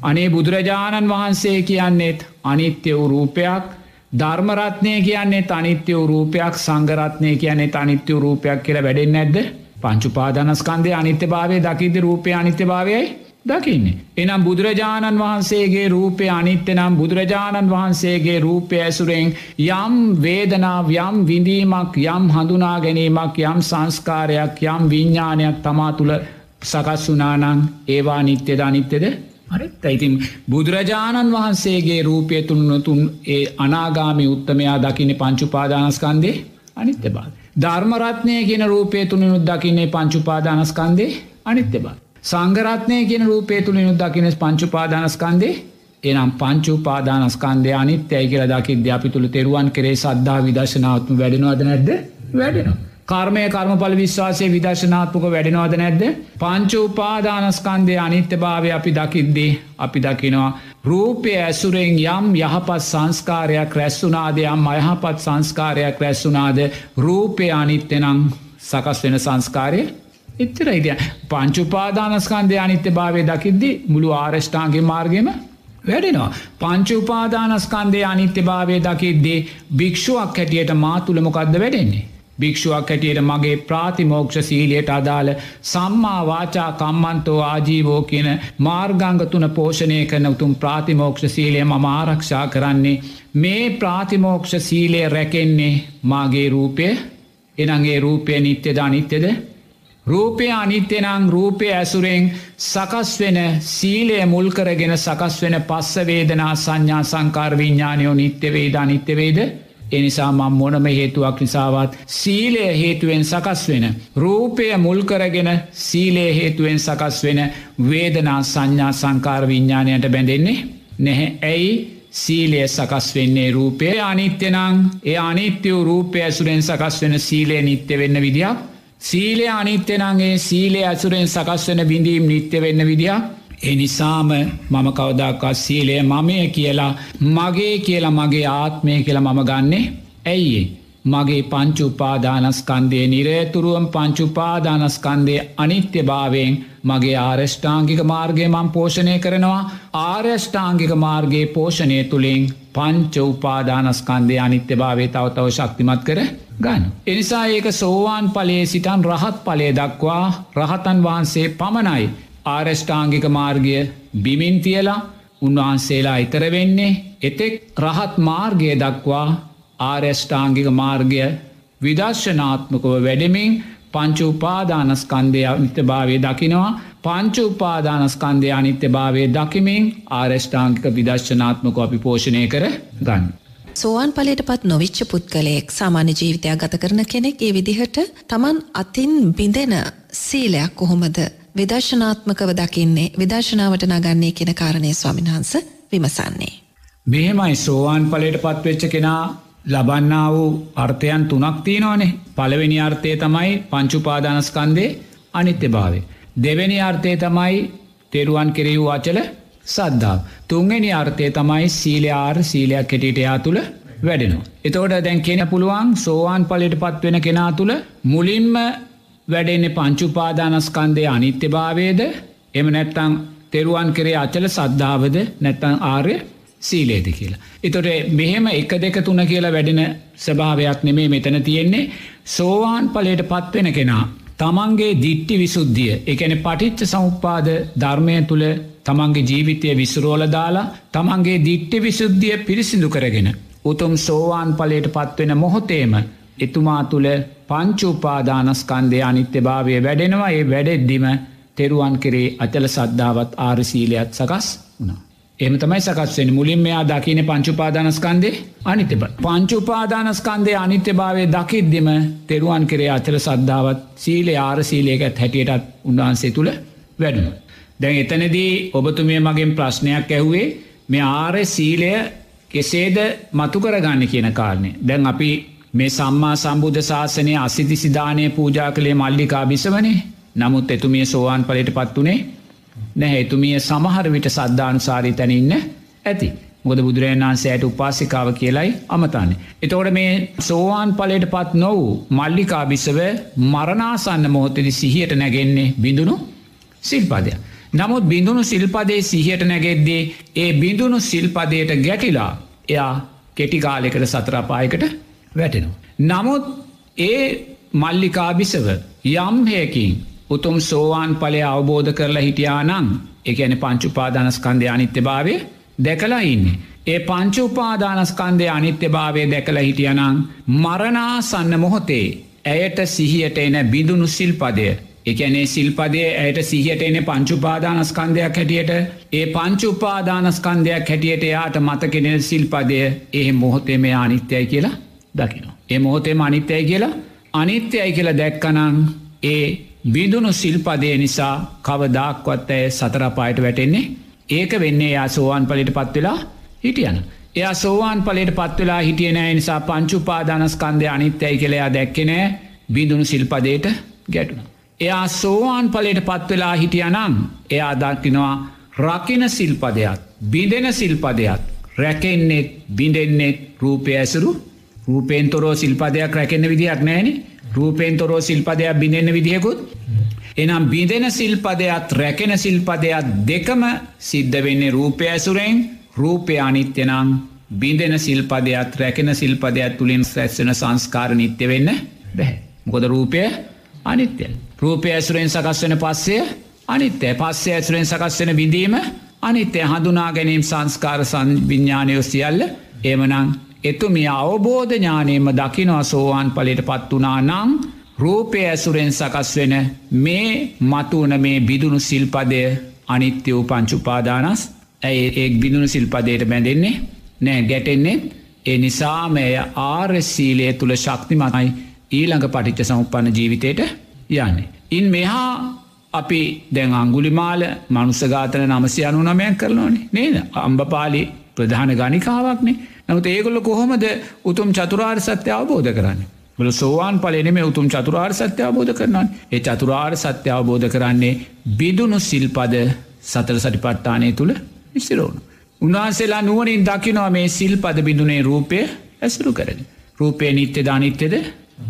අනේ බුදුරජාණන් වහන්සේ කියන්නේෙත් අනිත්‍ය වූ රූපයක් ධර්මරත්නය කියන්නේ අනිත්‍ය වූ රූපයක් සංගරත්නය කියන්නේ අනිත්‍ය රූපයක් කියල වැඩෙන් නැද්ද පංචුපාදනස්කන්දය අනිත්‍ය භාවය දකිද රූපය අනිත්‍ය භාවයයි දකින්නේ. එනම් බුදුරජාණන් වහන්සේගේ රූපය අනිත්‍ය නම් බුදුරජාණන් වහන්සේගේ රූපය ඇසුරෙන් යම් වේදනාව යම් විඳීමක් යම් හඳුනා ගැනීමක් යම් සංස්කාරයක් යම් විඤ්ඥානයක් තමා තුළ සකස් වනානං ඒවා නිත්‍යද අනිත්‍යද හරිත් ඇයිතින් බුදුරජාණන් වහන්සේගේ රූපය තුන්නතුන් ඒ අනාගාමි උත්තමයා දකින පංචුපාදානස්කන්දේ අනිත්‍ය බාද. ධර්මරත්නය කියන රූපය තුළිනුත් දකින්නේ පංචුපාදානස්කන්දේ අනිත්‍ය බාද. සංගරත්නය කියන රූපේ තුළිනුත් දකින පංචුපාදානස්කන්දේ එනම් පංචුපාදානස්කන්දය අනිත්‍යයි කියල දකිද අපි තුළ තෙරුවන් කරේ සද්ධා විදශනාවත්ම වැඩෙනවාද නැද්ද වැඩෙනවා. කර්මය කර්මඵල විශ්වාසය විදර්ශනාත්මක වැඩෙනවාද නැද්ද. පංචුපාදානස්කන්දය අනිත්‍ය භාවය අපි දකිද්දී අපි දකිනවා. රූපය ඇසුරෙන් යම් යහපත් සංස්කාරයක් රැස්සුනාදයම් අයහපත් සංස්කාරයක් රැස්සුනාද රූපය අනිත්‍යනං සකස් වෙන සංස්කාරය එච්චර ඉදිය පංචුපාදානස්කන්දය අනිත්‍ය භාවය දකිද්දි මුළු ආරෂ්ඨාන්ගේ මාර්ගම වැඩෙනවා. පංචුපාදානස්කන්දය අනිත්‍ය භාවය දකිද්දේ භික්ෂුවක් හැටියට මාතුළමොකක්ද වැඩෙන්නේ. භික්ෂුවක් හැටියට මගේ ප්‍රාතිමෝක්ෂ සීලියට අදාළ සම්මා වාචා කම්මන්තෝ ආජීවෝ කියන මාර්ගංග තුන පෝෂණය කරන උතුම් ප්‍රාතිමෝක්ෂ සීලය මම ආරක්ෂා කරන්නේ මේ ප්‍රාතිමෝක්ෂ සීලය රැකෙන්නේ මාගේ රූපය එනගේ රූපය නිත්‍යද අනිත්‍යද රූපය අනිත්‍යනං රූපය ඇසුරෙන් සකස් වෙන සීලය මුල්කරගෙන සකස් වෙන පස්සවේදනා සංඥා සංකාර විඤ්ඥානයෝ නිත්‍යවේද අනිත්‍යවේද එනිසා මං මොනම හේතුවක් නිසාවත් සීලය හේතුවෙන් සකස් වෙන. රූපය මුල්කරගෙන සීලේ හේතුවෙන් සකස් වෙන වේදනා සංඥා සංකාර විඤ්ඥාණයට බැඳෙන්නේ නැහැ. ඇයි? සීලය සකස් වෙන්නේ රූපය. අනිත්‍යනං ඒ අනිත්‍ය වූ රූපය ඇසුරෙන් සකස් වෙන සීලය නිත්‍ය වෙන්න විදිියක් සීලය අනිත්‍යනන්ගේ සීලය ඇසුරෙන් සකස් වෙන බිඳීම් නිත්‍ය වෙන්න විදිියක් එනිසාම මම කවදක්කත් සීලය මමය කියලා මගේ කියලා මගේ ආත්මය කියලා මම ගන්නේ ඇයිඒ මගේ පංචුපාදානස්කන්දය නිරේතුරුවම් පංචුපාදානස්කන්දය අනිත්‍ය භාවයෙන් මගේ ආරෂ්ඨාංගික මාර්ගය මං පෝෂණය කරනවා. ආර්යෂ්ඨාංගික මාර්ගයේ පෝෂණය තුළින් පංච උපාදානස්කන්දය අනිත්‍ය භාවේ තවතව ශක්තිමත් කර ගන්න. එනිසා ඒක සෝවාන් පලේ සිටන් රහත් පලේ දක්වා රහතන් වහන්සේ පමණයි ආරෂ්ඨාංගික මාර්ගය බිමින් තියලා උන්වහන්සේලා ඉතර වෙන්නේ එතෙක් රහත් මාර්ගය දක්වා ආර්යෂ්ඨාංගික මාර්ගය විදර්ශනාත්මකව වැඩමින් පංචු උපාදානස්කන්දය අනිත්‍ය භාවය දකිනවා පංචු උපාදානස්කන්දය අනිත්‍ය භාවය දකිමින් ආරෂ්ඨාංකික විදර්ශනාත්මක අපි පෝෂණය කර ගන්න. සෝවාන් පලට පත් නොවිච්ච පුද්ගලයෙක් සාමාන්‍ය ජීවිතයක් ගත කරන කෙනෙක් ඒ විදිහට තමන් අතින් බිඳෙන සීලයක් කොහොමද විදර්ශනාත්මකව දකින්නේ විදර්ශනාවට නගන්නේ කියෙන කාරණය ස්වාමින්හන්ස විමසන්නේ. මෙහෙමයි සෝවාන් පලට පත්වෙච්ච කෙනා ලබන්නා වූ අර්ථයන් තුනක් තියෙනවානේ පළවෙනි අර්ථය තමයි පංචුපාදානස්කන්දේ අනිත්‍ය භාවේ. දෙවැනි අර්ථය තමයි තෙරුවන් කෙරෙහි වූ අචල සද්ධාව. තුන්ගනි අර්ථය තමයි සීලයාර් සීලයක් කෙටිට එයා තුළ වැඩෙනවා. එතෝට දැන් කෙන පුළුවන් සෝවාන් පලට පත්වෙන කෙනා තුළ මුලින්ම වැඩෙන්නේ පංචුපාදානස්කන්දය අනිත්‍ය භාවේද එම නැත්තං තෙරුවන් කරේ අචල සද්ධාවද නැත්තං ආර්ය සීලේද කියලා. එතොට මෙහෙම එක දෙක තුන කියලා වැඩෙන ස්භාවයක් නෙමේ මෙතන තියෙන්නේ සෝවාන් පලට පත්වෙන කෙනා. තමන්ගේ දිට්ටි විසුද්ධිය එකන පටිච්ච සමුපාද ධර්මය තුළ තමන්ගේ ජීවිතය විසුරෝල දාලා තමන්ගේ දිට්ටි විසුද්ධිය පිරිසිදු කරගෙන. උතුම් සෝවාන් පලට පත්වෙන මොහොතේම එතුමා තුළ පංචුපාදානස්කන්දය අනිත්‍ය භාවය වැඩෙනවා ඒ වැඩෙද්දිම තෙරුවන් කරේ අචල සද්ධාවත් ආරසීලයත් සකස් වුණා. එම තමයි සකස්වෙන් මුලින් මෙයා දකින පංචුපාදානස්කන්දේ අනිතබ. පංචුපාදානස්කන්දේ අනිත්‍ය භාවය දකිද්දිම තෙරුවන් කරේ අචල සද්ධාවත් සීලේ ආරසීලයකත් හැටියටත් උන්වහන්සේ තුළ වැඩුණ. දැන් එතනදී ඔබතුමිය මගෙන් ප්‍රශ්නයක් ඇහුවේ මේ ආරය සීලය කෙසේද මතු කරගන්න කියන කාරණය. දැන් අපි මේ සම්මා සම්බුද්ධ ශාසනය අසිති සිධානය පූජා කළේ මල්ලිකා බිසවනේ නමුත් එතුමිය සෝවාන් පලට පත් වනේ නැහැ එතුමිය සමහර විට සද්ධානුසාරී තැනඉන්න ඇති. ගොද බුදුරජන් වන්සේයට උපාසිකාව කියලයි අමතාන්නේ. එතෝට මේ සෝවාන් පලට පත් නොවූ මල්ලිකා බිසව මරණාසන්න මොහොත්තදි සිහියට නැගෙන්නේ බිඳුණු සිල්පදය. නමුත් බිඳුණු සිල්පදේ සිහියට නැගෙද්දේ ඒ බිඳුණු සිල්පදයට ගැටිලා එයා කෙටිකාලෙකට සතරපායකට වැටෙනවා. නමුත් ඒ මල්ලිකාබිසව යම්හයකින් උතුම් සෝවාන් පලය අවබෝධ කරලා හිටියා නං එකන පංචුපාදානස්කන්දය අනිත්‍ය භාවය දැකලා ඉන්නේ. ඒ පංචුපාදානස්කන්දය අනිත්‍ය භාවය දැකලා හිටියනං මරණාසන්න මොහොතේ ඇයට සිහියට එන බිඳුණු සිල්පදය එකනේ සිල්පදේ ඇයට සිහියට එන පංචුපාදානස්කන්දයක් හැටියට ඒ පංචුපාදානස්කන්දයක් හැටියට එයාට මතකෙන සිල්පදය ඒ මොහොතේ මේ අනිත්‍යයි කියලා දකිනවා. ඒ මොහොතේම අනිත්‍යයි කියලා අනිත්‍යයි කියලා දැක්කනං ඒ බිඳුණු සිල්පදය නිසා කවදාක්වත් ඇය සතරපායට වැටෙන්නේ ඒක වෙන්නේ යා සෝවාන් පලිට පත්වෙලා හිටියන. එයා සෝවාන් පලට පත්වෙලා හිටියනෑ නිසා පංචුපාදානස්කන්දය අනිත්‍යයි කළයා දැක්කෙනෑ බිඳුණු සිල්පදයට ගැටුණ. එයා සෝවාන් පලට පත්වෙලා හිටියනම් එයා දක්කිනවා රකින සිල්පදයක් බිඳෙන සිල්පදයක් රැකෙන්නෙත් බිඳෙන්නෙත් රූපය ඇසුරු රූපයෙන් තොරෝ සිල්පදයක් රැකෙන්න්න විදිහක් නෑනේ රූපයෙන් තොරෝ සිල්පදයක් බිඳෙන්න්න විදිහකුත් එනම් බිඳෙන සිල්පදයක් රැකෙන සිල්පදයක් දෙකම සිද්ධ වෙන්නේ රූපය ඇසුරෙන් රූපය අනිත්‍යනං බිඳෙන සිල්පදයක් රැකෙන සිල්පදයක් තුළින් රැස්සෙන සංස්කාර නිත්‍ය වෙන්න බැහැ. මොකොද රූපය අනිත්‍යය. රූපය ඇසුරෙන් සකස්වන පස්සය අනිත්‍ය පස්සේ ඇසුරෙන් සකස්වන බිඳීම අනිත්‍ය හඳුනා ගැනීම් සංස්කාර සංවිඤ්ඥානයෝ සියල්ල එමනං එතුමිය අවබෝධ ඥානයම දකිනවා සෝවාන් පලට පත් වනා නං රූපය ඇසුරෙන් සකස් වෙන මේ මතුවන මේ බිදුණු සිල්පදය අනිත්‍ය වූ පංචුපාදානස් ඇයි ඒ බිදුණු සිල්පදයට බැඳෙන්නේ? නෑ ගැටෙන්නේ. ඒ නිසාමය ආර්සීලය තුළ ශක්තිමතයි ඊළඟ පටිච්ච සමුපන්න ජීවිතයට යන්නේ. ඉන් මෙහා අපි දැන් අංගුලිමාල මනුසගාතන නමසි අනු නමයක් කරනවානේ නේද? අම්බපාලි ප්‍රධාන ගනිකාවක්නේ නමුත් ඒගොල්ල කොහොමද උතුම් චතුරාර් සත්‍ය අවබෝධ කරන්නේ. බල සෝවාන් පලනෙම උතුම් චතුරාර් සත්‍ය අවබෝධ කරන්න ඒ චතුරාර් සත්‍ය අවබෝධ කරන්නේ බිදුුණු සිල්පද සතර සටිපට්ටානය තුළ විසිරෝුණු. උන්වහන්සේලා නුවනින් දකිනවා මේ සිල් පද බිඳුනේ රූපය ඇසුරු කරන. රූපය නිත්‍ය ධනිත්‍යද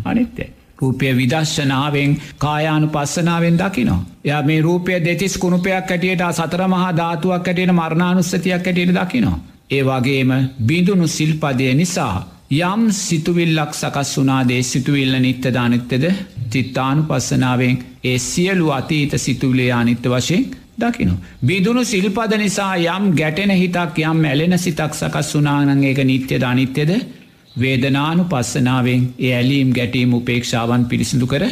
අනිත්‍යය. රූපය විදශ්ශනාවෙන් කායානු පස්සනාවෙන් දකිනවා. ය මේ රූපය දෙතිස් කුණුපයක් ඇටියට සතර මහා ධාතුවක් ඇටියට මරණානුස්සතියක් ඇටියට දකිනවා. ඒ වගේම බිඳුණු සිල්පදය නිසා යම් සිතුවිල්ලක් සකස් වනාදේ සිතුවිල්ල නිත්‍ය දානිත්‍යද චිත්තානු පස්සනාවෙන් ඒ සියලු අතීත සිතුවිලේ අනිත්‍ය වශයෙන් දකිනු. බිදුණු සිල්පද නිසා යම් ගැටෙන හිතක් යම් ඇලෙන සිතක් සකස් වනානං ඒක නිත්‍ය ධනිත්‍යද වේදනානු පස්සනාවෙන් ඒ ඇලීම් ගැටීම් උපේක්ෂාවන් පිරිසිදු කර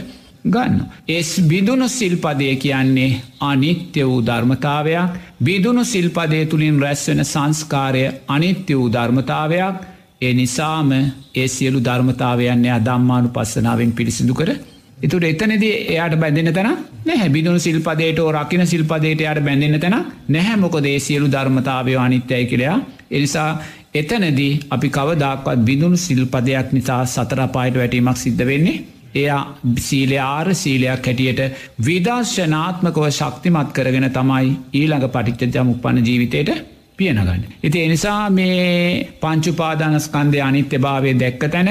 ගන්න. එස් බිදුණු සිල්පදය කියන්නේ අනිත්‍ය වූ ධර්මතාවයක්. බිදුණු සිල්පදය තුළින් රැස්වෙන සංස්කාරය අනිත්‍ය වූ ධර්මතාවයක්. ඒ නිසාම ඒ සියලු ධර්මතාවයන්නේ අදම්මානු පස්සනාවෙන් පිරිසිදු කර. එතුට එතනද එයාට බැඳන්න තැන නැහැ. බිදුණු සිල්පදේට රකින සිල්පදේට යට බැඳන්න තැන නැහැ. මොකොද ඒ සියලු ධර්මතාවය අනිත්‍යයි කරයා එනිසා එතනදී අපි කවදක්වත් බිඳුණු සිල්පදයක් නිසා සතරපායට වැටීමක් සිද්ධ වෙන්නේ එයා සීලය ආර සීලයක් හැටියට විදර්ශනාත්මකව ශක්තිමත් කරගෙන තමයි ඊළඟ පටිච්චජම උපන්න ජීවිතයට පියනගන්න. ඉති එනිසා මේ පංචුපාදානස්කන්දය අනිත්‍ය භාවය දැක්ක තැන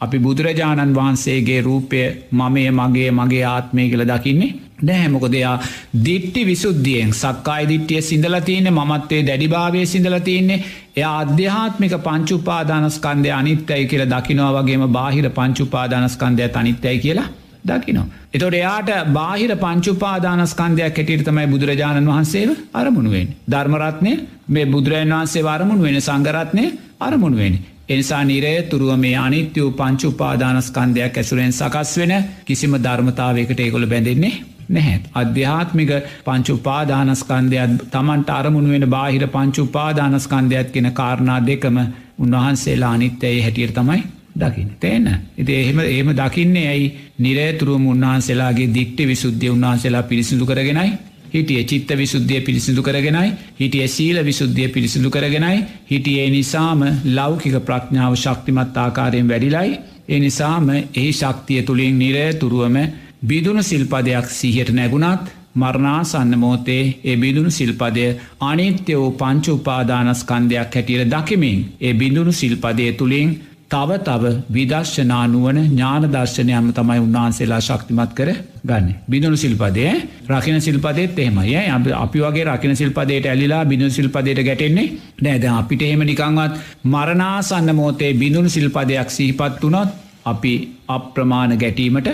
අපි බුදුරජාණන් වහන්සේගේ රූපය මමය මගේ මගේ ආත්මය කියල දකින්නේ නෑමොකදයා දිට්ටි විසුද්ධියෙන් සක්කායි දිට්ටිය සිදලතියන්නේ මත්තේ දැඩිභාවය සිදලතියන්නේ එය අධ්‍යාත්මික පංචුපාදානස්කන්දය අනිත්‍යයි කියලා දකිනවා වගේම බාහිර පංචුපාදානස්කන්දය අනිත්‍යයි කියලා දකිනවා. එතොට එයාට බාහිර පංචුපාදානස්කන්දයක් කෙටියට තමයි බුදුරජාණන් වහන්සේ අරමුණුවෙන්. ධර්මරත්නය මේ බුදුරජන් වහන්සේ වරමුණ වෙන සංගරත්නය අරමුණුවෙන්. එනිසා නිරය තුරුව මේ අනිත්‍ය වූ පංචුපාදානස්කන්දයක් ඇසුරෙන් සකස් වෙන කිසිම ධර්මතාවයකට ඒගොළ බැඳෙන්නේ නැහැ. අධ්‍යාත්මික පංචු උපාදානස්කන්දයක් තමන්ට අරමුණ වෙන බාහිර පංචු උපාදානස්කන්දයක් කෙන කාරණා දෙකම උන්වහන්සේලා අනිත්‍යයේ හැටියට තමයි දකින්න. තේන. ඉති එහෙම ඒම දකින්නේ ඇයි නිරේතුරුවම උන්වහන්සේලාගේ දික්ටි විසුද්ධිය උන්වහන්සේලා පිරිසිදු කරගෙනයි හිටිය චිත්ත විසුද්ධිය පිරිසිදු කරගෙනයි හිටිය සීල විසුද්ධිය පිරිසිදු කරගෙනයි හිටියේ නිසාම ලෞකික ප්‍රඥාව ශක්තිමත් ආකාරයෙන් වැඩිලයි. ඒ නිසාම එහි ශක්තිය තුළින් නිරය තුරුවම බිදුුණු සිල්පදයක් සිහට නැගුණත් මරණාසන්න මෝතේ ඒ බිදුුණු සිල්පදය අනිත්‍ය වූ පංච උපාදානස්කන්දයක් හැටියට දකිමින් ඒ බිඳුණු සිල්පදය තුළින් තව තව විදර්ශනානුවන ඥානදර්ශනයම තමයි උන්වහන්සේලා ශක්තිමත් කර ගන්න. බිදුණු සිල්පදය රකින සිල්පදෙත් එහෙමය අපි වගේ රකින සිල්පදයට ඇලිලා බිඳු සිල්පදයට ගැටෙන්නේ නෑද අපිට එහෙම නිකංවත් මරණාසන්න මෝතේ බිඳුණු සිල්පදයක් සිහිපත් වනොත් අපි අප්‍රමාණ ගැටීමට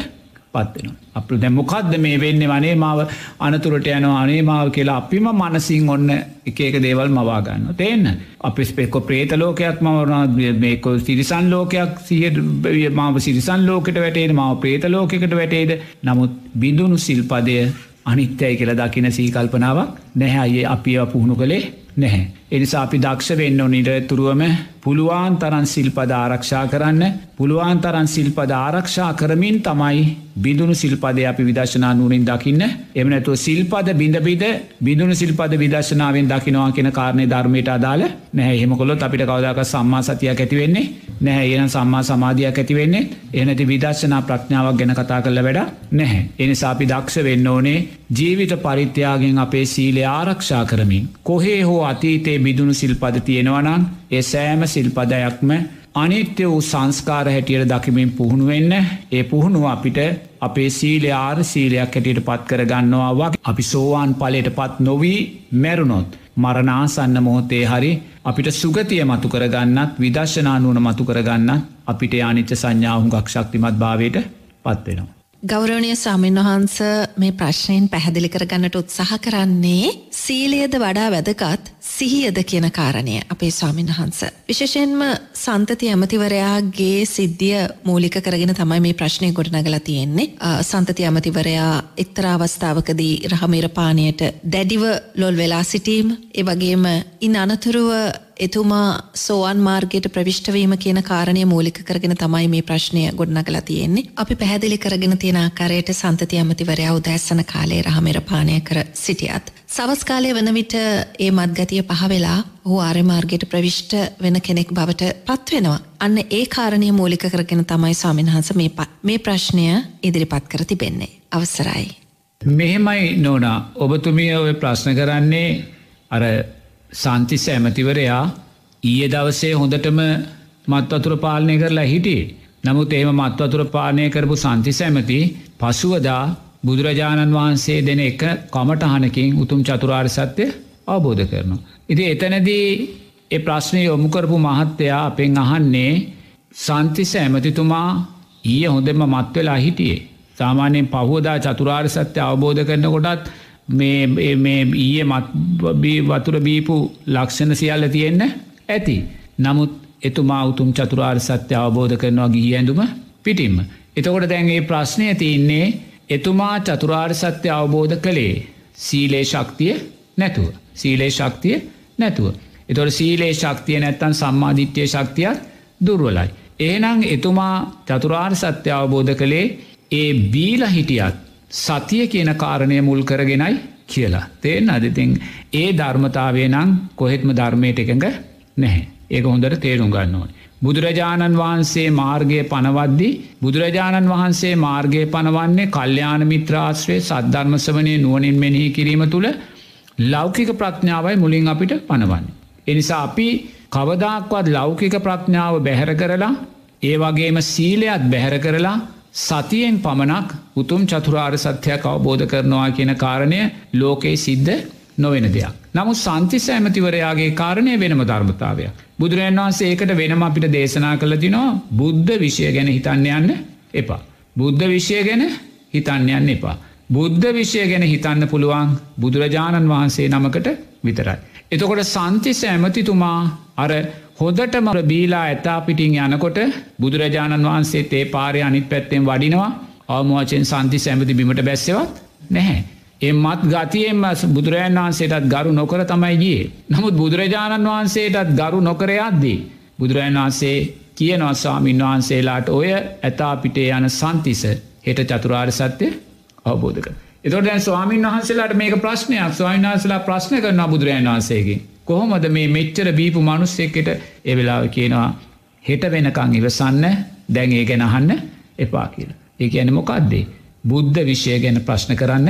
පත්වෙන. අප දැ මොකක්ද මේ වෙන්න? වනේ මාව අනතුරට යනවා. අනේ මාව කියලා අපිම මනසින් ඔන්න එකක දේවල් මවාගන්න. තේන්න. අපි ස්පෙක්කො ප්‍රේත ලෝකයක් මවරන මේකො සිරිසන් ලෝකයක් සියට මාව සිරිසන් ලෝකට වැටේද? මාව ප්‍රේත ලෝකෙකට වැටේද? නමුත් බිඳුණු සිල්පදය අනිත්‍යයි කියල දකින සීකල්පනාවක් නැහැ. අයේ අපි පුහුණු කළේ නැහැ. එනිසා අපි දක්ෂ වෙන්න නිට තුරුවම පුළුවන් තරන් සිල්පද ආරක්ෂා කරන්න. පුළුවන් තරන් සිල්පද ආරක්ෂා කරමින් තමයි බිඳුණු සිල්පද අපි විදශනා නුවරින් දකින්න. එමනැතුව සිල්පද බිඳබිද බිඳුණු සිල්පද විදශනාවෙන් දකිනවා කියෙන කාරණය ධර්මයට අදාල නැහැ. හෙමකොලොත් අපිට කවදක සම්මා සතියක් ඇතිවෙන්නේ නැහැ. එන සම්මා සමාධයක් ඇතිවෙන්නේ එනති විදර්ශනා ප්‍රඥාවක් ගැන කතා කරල වැඩ නැහැ. එනිසා අපි දක්ෂ වෙන්න ඕනේ ජීවිත පරිත්‍යයාගෙන් අපේ සීලය ආරක්ෂා කරමින්. කොහේ හෝ අතීතයේ බිදුණු සිල්පද තියෙනවනන් ඒ සෑම සිල්පදයක්ම අනිත්‍ය වූ සංස්කාර හැටියට දකිමින් පුහුණුවෙන්න ඒ පුහුණුව අපිට අපේ සීලය ආර සීලයක් හැටියට පත් කරගන්නවා වගේ අපි සෝවාන් පලට පත් නොවී මැරුණොත්. මරණාසන්න මොහොතේ හරි අපිට සුගතිය මතු කරගන්නත් විදශනානුවන මතු කරගන්න අපිට අනිච්ච සංඥාහුගක් ශක්තිමත් භාවයට පත්වෙනවා. ගෞරවනය සාමීන් වහන්ස මේ ප්‍රශ්නයෙන් පැහැදිලි කරගන්නට උත්සාහ කරන්නේ සීලයද වඩා වැදගත් සිහියද කියන කාරණය අපේ ස්වාමීන් වහන්ස. විශේෂයෙන්ම සන්තති ඇමතිවරයාගේ සිද්ධිය මූලික කරගෙන තමයි මේ ප්‍රශ්නය ගොඩනගලා තියෙන්නේ. සන්තති ඇමතිවරයා එක්තරා අවස්ථාවකදී රහමීර පානයට දැඩිව ලොල් වෙලා සිටීම ඒ වගේම ඉන් අනතුරුව එතුමා සෝවන් මාර්ගයට ප්‍රවිෂ්ටවීම කියන කාරණය මූලික කරගෙන තමයි මේ ප්‍රශ්නය ගොඩනගලා තියෙන්නේ. අපි පැහැදිලි කරගෙන තියෙන ආකාරයට සන්තති ඇමතිවරයා උදැස්සන කාලේ රහමෙර පානය කර සිටියත්. සවස් කාලය වන විට ඒ මත්ගතිය පහ වෙලා ඔහු ආර්ය මාර්ගයට ප්‍රවිෂ්ට වෙන කෙනෙක් බවට පත්වෙනවා. අන්න ඒ කාරණය මූලික කරගෙන තමයි ස්වාමින්වහන්ස මේ ප්‍රශ්නය ඉදිරිපත් කර තිබෙන්නේ. අවසරයි. මෙහෙමයි නෝනා ඔබතුමිය ඔය ප්‍රශ්න කරන්නේ අර සන්තිස් ඇමතිවරයා ඊය දවසේ හොඳටම මත්වතුර පාලනය කරලා හිටියේ. නමුත් ඒම මත්වතුර පාලනය කරපු සන්තිස් ඇමති පසුවදා බුදුරජාණන් වහන්සේ දෙන එක කමටහනකින් උතුම් චතුරාර් සත්‍යය අවබෝධ කරනවා. ඉති එතනදී ඒ ප්‍රශ්නය යොමුකරපු මහත්තයා අපෙන් අහන්නේ සන්තිස ඇමතිතුමා ඊය හොඳෙම මත්වෙලා හිටියේ. සාමානයෙන් පහුවදා චතුරාර් සත්‍ය අවබෝධ කරන කොටත් මේ ඊයේ මත් වතුර බීපු ලක්ෂණ සියල්ල තියෙන්න ඇති. නමුත් එතුමා උතුම් චතුරාර් සත්‍ය අවබෝධ කරනවා ගිහි ඇඳුම පිටිම්ම. එතකොට දැන්ගේ ප්‍රශ්නය තියන්නේ එතුමා චතුරාර් සත්‍ය අවබෝධ කළේ සීලේ ශක්තිය නැතුව. සීලේ ශක්තිය නැතුව. එතොට සීලේ ශක්තිය නැත්තන් සම්මාධිත්‍යය ශක්තියක් දුර්වලයි. ඒනං එතුමා චතුරාර් සත්‍ය අවබෝධ කළේ ඒ බීල හිටියත් සතිය කියන කාරණය මුල් කරගෙනයි කියලා. තේෙන් අදතින් ඒ ධර්මතාවේ නං කොහෙත්ම ධර්මයට එකඟ නැහැ. ඒක හොඳට තේරුම් ගන්න ඕන. බුදුරජාණන් වහන්සේ මාර්ගය පනවද්දි බුදුරජාණන් වහන්සේ මාර්ගය පනවන්නේ කල්්‍යාන මිත්‍රාශ්‍රය සද්ධර්මසවනය නුවනින් මෙනෙහි කිරීම තුළ ලෞකික ප්‍රඥාවයි මුලින් අපිට පනවන්නේ. එනිසා අපි කවදක්වත් ලෞකික ප්‍රඥාව බැහැර කරලා ඒ වගේම සීලයත් බැහැර කරලා සතියෙන් පමණක් උතුම් චතුරාර් සත්‍යයක් අවබෝධ කරනවා කියන කාරණය ලෝකයේ සිද්ධ නොවෙන දෙයක්. නමුත් සන්තිස ඇමතිවරයාගේ කාරණය වෙනම ධර්මතාවයක්. බුදුරන් වහන්සේ ඒකට වෙනම අපිට දේශනා කළ තිනවා බුද්ධ විෂය ගැන හිතන්න යන්න එපා. බුද්ධ විෂය ගැන හිතන්න යන්න එපා. බුද්ධ විෂය ගැන හිතන්න පුළුවන් බුදුරජාණන් වහන්සේ නමකට විතරයි. එතකොට සන්තිස ඇමතිතුමා අර හොදටම බීලා ඇතා පිටිං යනකොට බුදුරජාණන් වහන්සේ තේ පාරය අනිත් පැත්තෙන් වඩිනවා අවමෝචෙන් සන්ති සැමති බිමට බැස්සවත් නැහැ. එමත් ගතියෙන්ම බුදුරජාන් වහන්සේටත් ගරු නොකර තමයි ගිය. නමුත් බුදුරජාණන් වහන්සේටත් ගරු නොකරයක්දී. බුදුරජන් වහන්සේ කියනවා ස්වාමීන් වහන්සේලාට ඔය ඇතා පිටේ යන සන්තිස හෙට චතුරාර් සත්‍යය අවබෝධක. එතොට දැන් ස්වාමීන් වහන්සේලාට මේක ප්‍රශ්නයක් ස්වාමීන් වහන්සලා ප්‍රශ්න කරන බුදුරජන් වහන්සේගේ. කොහොමද මේ මෙච්චර බීපු මනුස්සෙක්කට එවෙලාව කියනවා හෙට වෙනකං ඉවසන්න දැන් ඒ ගැන අහන්න එපා කියල. ඒ ඇන මොකක්දේ. බුද්ධ විෂය ගැන ප්‍රශ්න කරන්න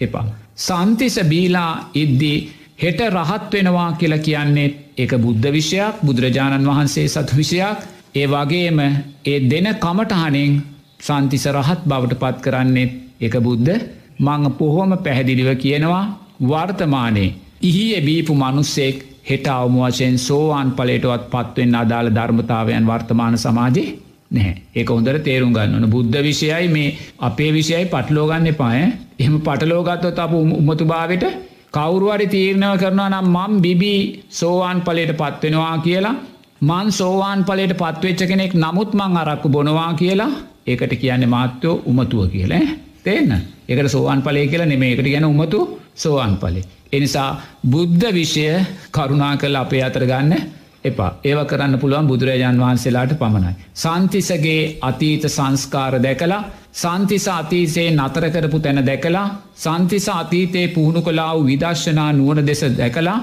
එපා. සන්තිස බීලා ඉද්දී හෙට රහත් වෙනවා කියලා කියන්නේ ඒක බුද්ධ විෂයක් බුදුරජාණන් වහන්සේ සතු විෂයක් ඒ වගේම ඒ දෙන කමටහනෙන් සන්තිස රහත් බවට පත් කරන්නේ එක බුද්ධ මං පොහොම පැහැදිලිව කියනවා වර්තමානයේ ඉහිය බීපු මනුස්සෙක් හෙට අවමුවශයෙන් සෝවාන් පලේටවත් පත්වෙන් අදාළ ධර්මතාවයන් වර්තමාන සමාජයේ නැහැ. ඒක හොඳර තේරුම් ගන්නවන බුද්ධ විෂයයි මේ අපේ විෂයයි පටලෝගන්න පාය එහම පටලෝගත්තොත් අප උමතු භාවට කවුරුවරි තීරණව කරනවා නම් මම් බිබී සෝවාන් පලට පත්වෙනවා කියලා මන් සෝවාන් පලට පත්වෙච්ච කෙනෙක් නමුත් මං අරක්කු බොනවා කියලා ඒකට කියන්නේ මාත්‍යයෝ උමතුව කියලා තේන්න ඒකට සෝවාන් පලය කියලා නෙමේකට ගැන උමතු සෝවාන් පලේ එනිසා බුද්ධ විෂය කරුණා කළ අපේ අතර ගන්න එපා. ඒව කරන්න පුළුවන් බුදුරජාන් වහන්සේලාට පමණයි. සන්තිසගේ අතීත සංස්කාර දැකලා සන්තිස අතීසේ නතර කරපු තැන දැකලා සන්තිස අතීතයේ පුහුණු කලා වූ විදර්ශනා නුවන දෙස දැකලා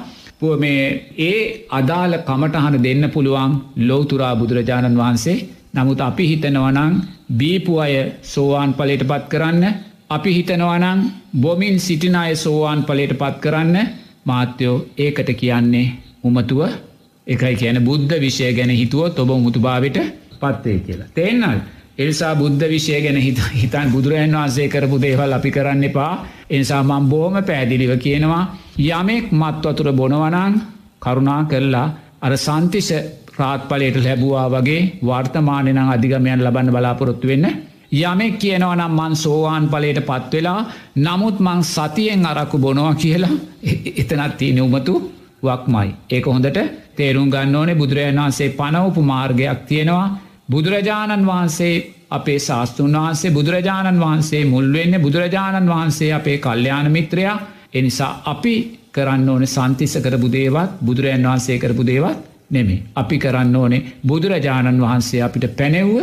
මේ ඒ අදාළ කමටහන දෙන්න පුළුවන් ලෝතුරා බුදුරජාණන් වහන්සේ නමුත් අපි හිතනවනං බීපු අය සෝවාන් පලට පත් කරන්න අපි හිතනවනං බොමින් සිටින අය සෝවාන් පලට පත් කරන්න මාත්‍යයෝ ඒකට කියන්නේ උමතුව එකයි කියන බුද්ධ විෂය ගැන හිතුවොත් ඔබ මුතුභාවට පත්වේ කියලා. තේන්නල් එල්සා බුද්ධ විෂය ගැන හිත හිතන් බුදුරජන් වහන්සේ කරපු දේවල් අපි කරන්න එපා එනිසා මං බෝම පැදිලිව කියනවා යමෙක් මත් වතුර බොනවනං කරුණා කරලා අර සන්තිෂ ප්‍රාත්පලයට ලැබවා වගේ වර්තමානනං අධිගමයන් ලබන්න බලාපොරොත්තු වෙන්න. යමෙක් කියනවනම් මන් සෝවාන් පලට පත්වෙලා නමුත් මං සතියෙන් අරක්කු බොනවා කියලා <laughs> එතනත් තියන උමතු වක්මයි. ඒක හොඳට තේරුම් ගන්න ඕනේ. බුදුරජාණන් වහන්සේ පනවපු මාර්ගයක් තියෙනවා. බුදුරජාණන් වහන්සේ අපේ ශාස්තෘන් වහන්සේ බුදුරජාණන් වහන්සේ මුල්වෙන්න බුදුරජාණන් වහන්සේ අපේ කල්්‍යයාන මිත්‍රයා. එනිසා අපි කරන්න ඕන සන්තිස්ස කරපු දේවත් බුදුරජන් වහන්සේ කරපු දේවත් නෙමේ. අපි කරන්න ඕනේ බුදුරජාණන් වහන්සේ අපිට පැනෙව්ව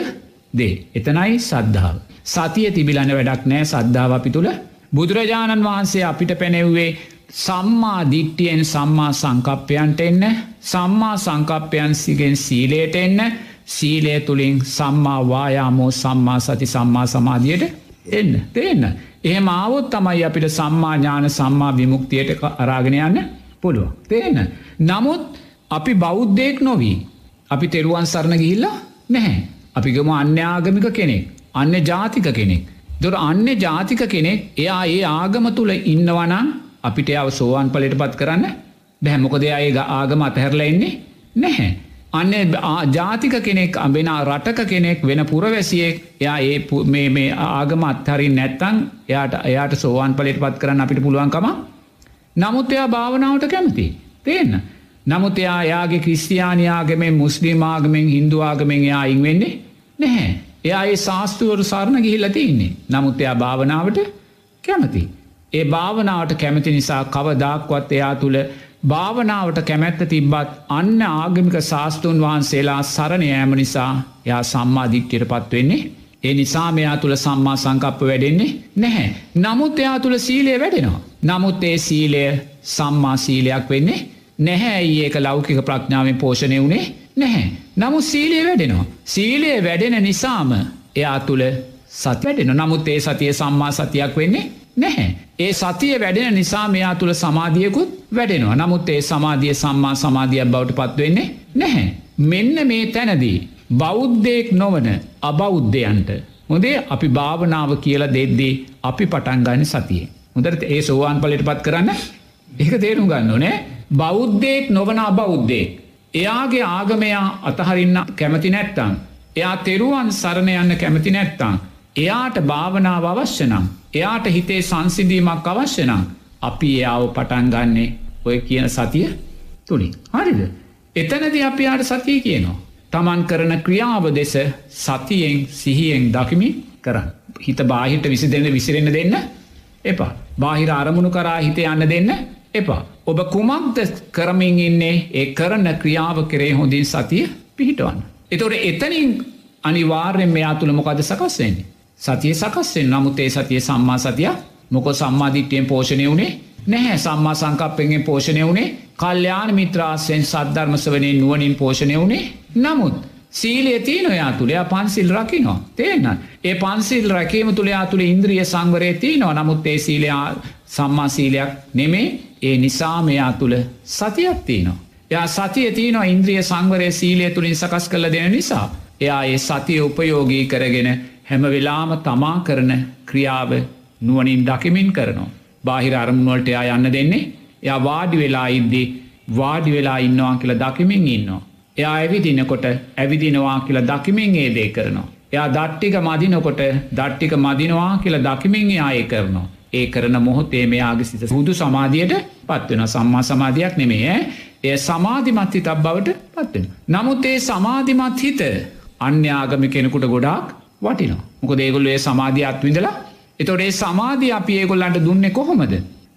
දේ. එතනයි සද්ධාව. සතිය තිබිලන වැඩක් නෑ සද්ධාව අපි තුළ බුදුරජාණන් වහන්සේ අපිට පැනෙව්වේ සම්මා දිට්ටියෙන් සම්මා සංකප්පයන්ට එන්න සම්මා සංකප්පයන් සිගෙන් සීලයට එන්න සීලය තුළින් සම්මා වායාමෝ සම්මා සති සම්මා සමාධියට එන්න තියන්න. එහෙම ආවොත් තමයි අපිට සම්මා ඥාන සම්මා විමුක්තියට අරාගෙන යන්න පුළුව. තියන්න. නමුත් අපි බෞද්ධයෙක් නොවී. අපි තෙරුවන් සරණ ගිහිල්ලා නැහැ. අපිගම අන්‍යාගමික කෙනෙක්. අන්න ජාතික කෙනෙක්. දොර අන්න ජාතික කෙනෙක් එයා ඒ ආගම තුළ ඉන්නවනම් අපිට අව සෝවාන් පලට පත් කරන්න බැහැමොකද අය ආගම අතහැරලා එන්නේ නැහැ. අන්න ජාතික කෙනෙක් අබෙන රටක කෙනෙක් වෙන පුරවැසියෙක් එයා ඒ මේ ආගම අත්හරින් නැත්තං එයාට එයාට සෝවාන් පලට පත් කරන්න අපිට පුළුවන්කම නමුත් එයා භාවනාවට කැමති. තියන්න. නමුත් එයා යාගේ ක්‍රිස්තියානයාගමෙන් මුස්ලිමාගමෙන් හින්දුවාගමෙන් එයා ඉං වෙන්නේ නැහැ. එයා ඒ ශාස්තුවරු සරණ ගිහිල්ලති ඉන්නේ. නමුත් එයා භාවනාවට කැමති. ඒ භාවනාවට කැමති නිසා කවදක්වත් එයා තුළ භාවනාවට කැමැත්ත තිබ්බත් අන්න ආගමික ශාස්තෘන් වහන්සේලා සරණ යෑම නිසා යා සම්මාධික්්‍යයට පත්වෙන්නේ ඒ නිසා මෙයා තුළ සම්මා සංකප්ප වැඩෙන්නේ නැහැ. නමුත් එයා තුළ සීලය වැඩෙනවා. නමුත් ඒ සීලය සම්මා සීලයක් වෙන්නේ නැහැ ඇයි ඒක ලෞකික ප්‍රඥාවෙන් පෝෂණය වුණේ නැහැ. නමුත් සීලය වැඩෙනවා. සීලය වැඩෙන නිසාම එයා තුළ සත් වැඩෙන නමුත් ඒ සතිය සම්මා සතියක් වෙන්නේ නැහැ. ඒ සතිය වැඩෙන නිසා මෙයා තුළ සමාධියකුත් වැඩෙනවා. නමුත් ඒ සමාධිය සම්මා සමාධියක් බවට පත්වවෙන්නේ නැහැ. මෙන්න මේ තැනදී. බෞද්ධයෙක් නොවන අබෞද්ධයන්ට. හොදේ අපි භාවනාව කියලා දෙද්දී අපි පටන්ගන්න සතියේ. හොදට ඒ සෝවාන් පලට පත් කරන්න එක තේරුම් ගන්න ඕනේ බෞද්ධයෙක් නොවන අබෞද්ධයෙක්. එයාගේ ආගමයා අතහරින්න කැමති නැත්තං. එයා තෙරුවන් සරණ යන්න කැමති නැත්තං. එයාට භාවනාව අවශ්‍යනම්. එයාට හිතේ සංසිදීමක් අවශ්‍යනම්. අපි එයාව පටන්ගන්නේ ඔය කියන සතිය තුළින්. හරිද. එතනද අපි අයට සතිය කියනවා. තමන් කරන ක්‍රියාව දෙස සතියෙන් සිහියෙන් දකිමි කරන්න. හිත බාහිට විසි දෙන්න විසිරෙන දෙන්න එපා. බාහිර අරමුණු කරා හිත යන්න දෙන්න එපා. ඔබ කුමක්ද කරමින් ඉන්නේ? ඒ කරන ක්‍රියාව කරේ හොඳින් සතිය පිහිටවන්න. එතොට එතනින් අනිවාර්යෙන් මෙයා තුළ මොකද සකස්වෙන්නේ. සතිය සකස්වෙන් නමුත් ඒ සතිය සම්මා සතිය මොක සම්මාධිට්‍යයෙන් පෝෂණය වුණේ නැහැ. සම්මා සංකප්පෙන්ගෙන් පෝෂණය වුණේ කල්්‍යයාන මිත්‍රාසයෙන් සද්ධර්මස වනේ නුවනින් පෝෂණය වුණේ නමුත් සීලේ තියනොයා තුළයා පන්සිල් රකිනවා තේන්න ඒ පන්සිල් රැකීම තුළයා තුළ ඉන්ද්‍රිය සංවරය තියනවා. නමුත් ඒ සීලයා සම්මා සීලයක් නෙමේ ඒ නිසා මෙයා තුළ සතියක් තියනවා. එයා සතිය තියනවා ඉන්ද්‍රිය සංවරය සීලය තුළින් සකස් කළ දෙන නිසා. එයා ඒ සතිය උපයෝගී කරගෙන හැම වෙලාම තමා කරන ක්‍රියාව නුවනින් දකිමින් කරනවා. බාහිර අරමුණුවලට එයා යන්න දෙන්නේ එයා වාඩි වෙලා ඉද්දී වාඩි වෙලා ඉන්නවා කියලා දකිමින් ඉන්නවා. එයා ඇවිදිනකොට ඇවිදිනවා කියලා දකිමින් ඒ දේ කරනවා. එයා දට්ටික මදිනකොට දට්ටික මදිනවා කියලා දකිමින් ආය කරනවා. ඒ කරන මොහොතේ මෙයාගේ සිත සුදු සමාධියට පත්වෙන සම්මා සමාධයක් නෙමේ එය සමාධිමත් හිතක් බවට පත්වෙන. නමුත් ඒ සමාධිමත් හිත අන්‍යාගම කෙනෙකුට ගොඩාක් වටිනවා. මොක දේගොල්ල ඒ සමාධිය අත්විඳලා එතොට ඒ සමාධිය අපි ඒගොල්ලන්ට දුන්නේ කොහොමද.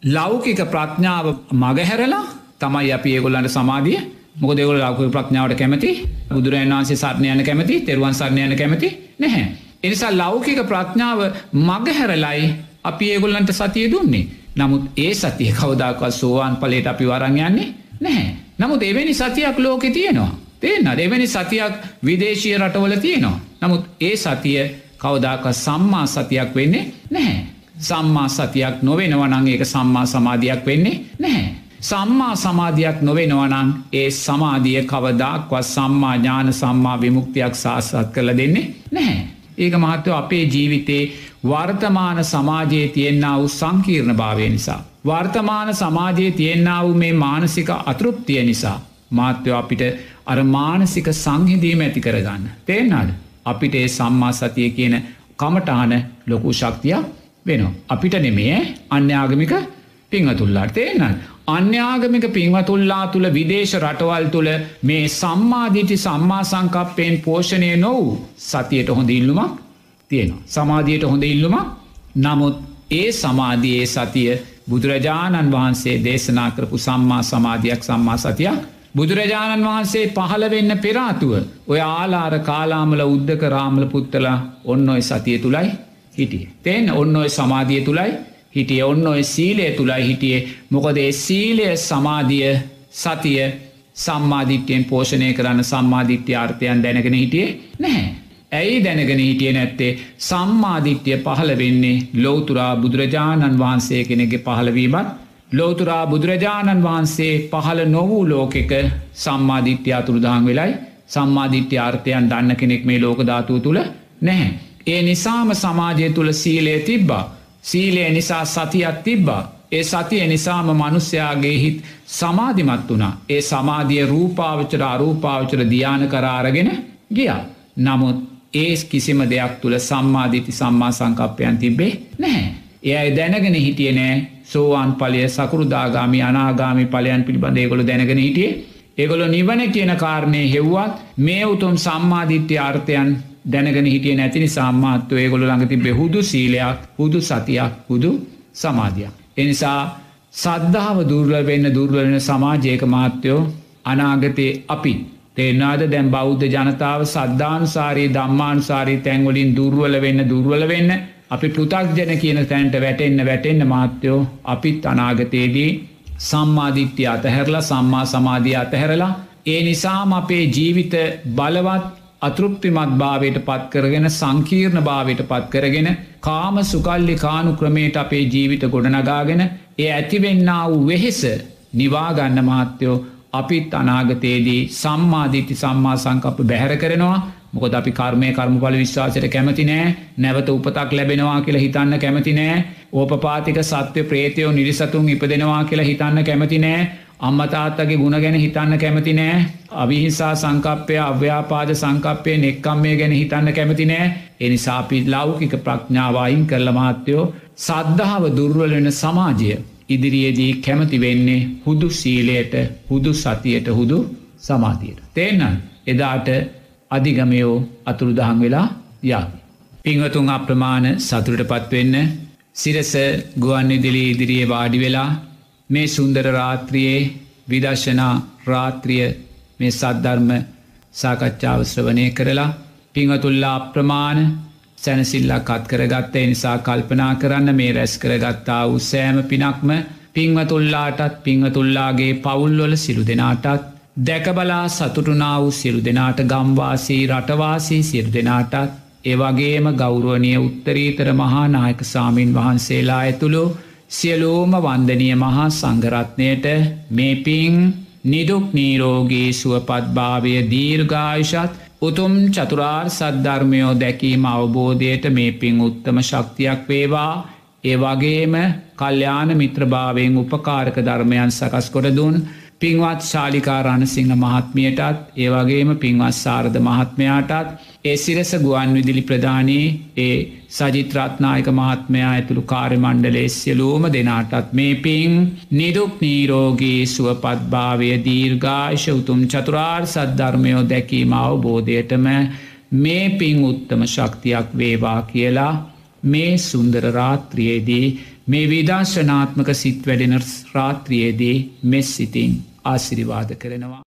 ලෞකික ප්‍රඥාව මගහැරලා තමයි අපි ඒගොල්ලන්ට සමාධිය මොක දෙවල ලෞකික ප්‍රඥාවට කැමති බුදුරන් වන්සේ සරණයන කැමති තෙරුවන් සරණයන කැමති නැහැ. එනිසා ලෞකික ප්‍රඥාව මගහැරලයි අපි ඒගොල්ලන්ට සතිය දුන්නේ. නමුත් ඒ සතිය කවදාකත් සෝවාන් පලේට අපි වරං යන්නේ නැහැ. නමුත් එවැනි සතියක් ලෝකෙ තියෙනවා. තියන්න දෙවැනි සතියක් විදේශය රටවල තියෙනවා. නමුත් ඒ සතිය කවදාක සම්මා සතියක් වෙන්නේ නැහැ. සම්මා සතියක් නොවෙනවනං ඒක සම්මා සමාධයක් වෙන්නේ නැහැ. සම්මා සමාධයක් නොවෙනවනං ඒ සමාධිය කවදක්වත් සම්මා ඥාන සම්මා විමුක්තියක් සාසත් කළ දෙන්නේ නැහැ. ඒක මහත්ව අපේ ජීවිතේ වර්තමාන සමාජයේ තියෙන්න්න වූ සංකීර්ණ භාවය නිසා. වර්තමාන සමාජයේ තියෙන්න්න වූ මේ මානසික අතෘප්තිය නිසා. මාත්‍යව අපිට අර මානසික සංහිදීම ඇති කරගන්න. තේෙන්නාද. අපිට ඒ සම්මා සතිය කියන කමටාන ලොකු ශක්තියක් වෙනවා. අපිට නෙමේ අන්‍යාගමික පිංහතුල්ලාට තේනන්න. අන්‍යාගමික පින්වතුල්ලා තුළ විදේශ රටවල් තුළ මේ සම්මාධීටි සම්මා සංකප්පයෙන් පෝෂණය නොවූ සතියට හොඳ ඉල්ලුමක් තියෙනවා. සමාධියයට හොඳ ඉල්ලුමක් නමුත් ඒ සමාධයේ සතිය බුදුරජාණන් වහන්සේ දේශනා කරපු සම්මා සමාධයක් සම්මා සතියක් බුදුරජාණන් වහන්සේ පහළ වෙන්න පෙරාතුව ඔය ආලාර කාලාමල උද්ධක රාමල පුත්තලා ඔන්න ඔය සතිය තුළයි හිටිය. තෙන් ඔන්න ඔය සමාධිය තුළයි හිටිය ඔන්න ඔය සීලය තුළයි හිටියේ මොකද ඒ සීලය සමාධිය සතිය සම්මාධිත්‍යයෙන් පෝෂණය කරන්න සම්මාධිත්‍ය ආර්ථයන් දැනගෙන හිටියේ නැහැ. ඇයි දැනගෙන හිටිය නැත්තේ සම්මාධිත්‍යය පහළ වෙන්නේ ලෝතුරා බුදුරජාණන් වහන්සේ කෙනෙගේ පහළවීමත් ලෝතුරා බුදුරජාණන් වහන්සේ පහළ නොවූ ලෝකෙක සම්මාධිත්‍ය අතුරුදහන් වෙලයි සම්මාධිත්‍ය ආර්ථයන් දන්න කෙනෙක් මේ ලෝකධාතුව තුළ නැහැ. ඒ නිසාම සමාජය තුළ සීලය තිබ්බා. සීලය නිසා සතියක් තිබ්බා. ඒ සතිය නිසාම මනුස්්‍යයාගේ හිත් සමාධිමත් වනා. ඒ සමාධිය රූපාවචර අරූපාවචර දියාන කරාරගෙන ගියා. නමුත් ඒ කිසිම දෙයක් තුළ සම්මාධිති සම්මා සංකප්පයන් තිබේ නැහැ. එයයි දැනගෙන හිටිය නෑ සෝවාන් පලය සකරුදාගාමි අනාගාමි පලයන් පිළිබඳ ඒගොල දැනගෙන හිටියේ ඒගොලො නිවන කියන කාරණය හෙව්වත් මේ උතුම් සම්මාධිත්‍ය ආර්ථයන් දැනගෙන හිටිය නැතිනි සම්මාත්ව ඒගොල ළඟති බෙහුදු සීලයක් හුදු සතියක් හුදු සමාධයක්. එනිසා සද්ධාව දුර්ල වෙන්න දුර්ලවෙන සමාජයක මාත්‍යයෝ අනාගතයේ අපි තේනාද දැම් බෞද්ධ ජනතාව සද්ධානුසාරී දම්මානුසාරී තැන්වලින් දුර්වල වෙන්න දුර්වල වෙන්න අපි පෘතක්ජන කියන තැන්ට වැටෙන්න්න වැටෙන්න්න මාත්‍යයෝ අපිත් අනාගතයේදී සම්මාධිත්‍ය අතහැරලා සම්මා සමාධිය අතහැරලා ඒ නිසාම අපේ ජීවිත බලවත් අතෘප්තිමත් භාවයට පත් කරගෙන සංකීර්ණ භාවයට පත් කරගෙන කාම සුකල්ලි කානු ක්‍රමයට අපේ ජීවිත ගොඩනගාගෙන ඒ ඇතිවෙන්න වූ වෙහෙස නිවාගන්න මාත්‍යයෝ අපිත් අනාගතයේදී සම්මාධීති සම්මා සංකප්ප බැහැර කරනවා. මොකද අපි කර්මය කර්මඵල විශ්වාසයට කැමති නෑ. නැවත උපතක් ලැබෙනවා කියලා හිතන්න කැමති නෑ. ඕපපාතික සත්‍ය ප්‍රේතයෝ නිරිසතුන් ඉපදෙනවා කියලා හිතන්න කැමති නෑ. අම්මතාත්තගේ ගුණ ගැන හිතන්න කැමති නෑ අවිහිසා සංකප්පය අව්‍යාපාද සංකප්පය නෙක්කම්මය ගැන හිතන්න කැමති නෑ එනිසාපි ලෞකික ප්‍රඥාවයින් කරල මාත්‍යයෝ සද්ධාව දුර්වලෙන සමාජය ඉදිරියේදී කැමති වෙන්නේ හුදු සීලයට හුදු සතියට හුදු සමාතියට. තේනන් එදාට අධිගමයෝ අතුරුදහන් වෙලා යාවි. පිංහතුන් අප්‍රමාණ සතුරට පත්වෙන්න සිරස ගුවන් ඉදිලි ඉදිරියේ වාඩි වෙලා මේ සුන්දර රාත්‍රියයේ විදර්ශනා රාත්‍රිය මේ සද්ධර්ම සාකච්ඡාව ශ්‍රවනය කරලා පිංහතුල්ලා අප්‍රමාණ සැනසිල්ලක් අත් කරගත්ත නිසා කල්පනා කරන්න මේ රැස් කරගත්තා වූ සෑම පිනක්ම පිංවතුල්ලාටත් පිංහතුල්ලාගේ පවුල්වල සිරු දෙනාටත් දැකබලා සතුටුනා වූ සිරු දෙනාට ගම්වාසී රටවාසී සිරු දෙනාටත් ඒවගේම ගෞරුවනය උත්තරීතර මහානායක සාමීන් වහන්සේලා ඇතුළු සියලූම වන්දනය මහා සංගරත්නයට මේ පින් නිදුක් නීරෝගේ සුවපත්භාවය දීර්ඝායුෂත් උතුම් චතුරාර් සද්ධර්මයෝ දැකීම අවබෝධයට මේ පින් උත්තම ශක්තියක් වේවා. ඒ වගේම කල්්‍යාන මිත්‍රභාවයෙන් උපකාරක ධර්මයන් සකස් කොට දුන් පින්වත් ශාලිකා රණසිංහ මහත්මියටත් ඒවගේම පින්වත් සාරධ මහත්මයාටත් ඒ සිරස ගුවන් විදිලි ප්‍රධානී ඒ සජිත්‍රත්නායක මහත්මයා ඇතුළු කාර්යමණ්ඩලේ සියලූම දෙනාටත් මේ පින් නිදුක් නීරෝගී සුවපත්භාවය දීර්ඝාශ උතුම් චතුරාර් සද්ධර්මයෝ දැකීම අවබෝධයටම මේ පින් උත්තම ශක්තියක් වේවා කියලා මේ සුන්දර රාත්‍රියේදී මේ විදර්ශනාත්මක සිත් වැඩෙන රාත්‍රියේදී මෙස් සිතින් ආසිරිවාද කරනවා.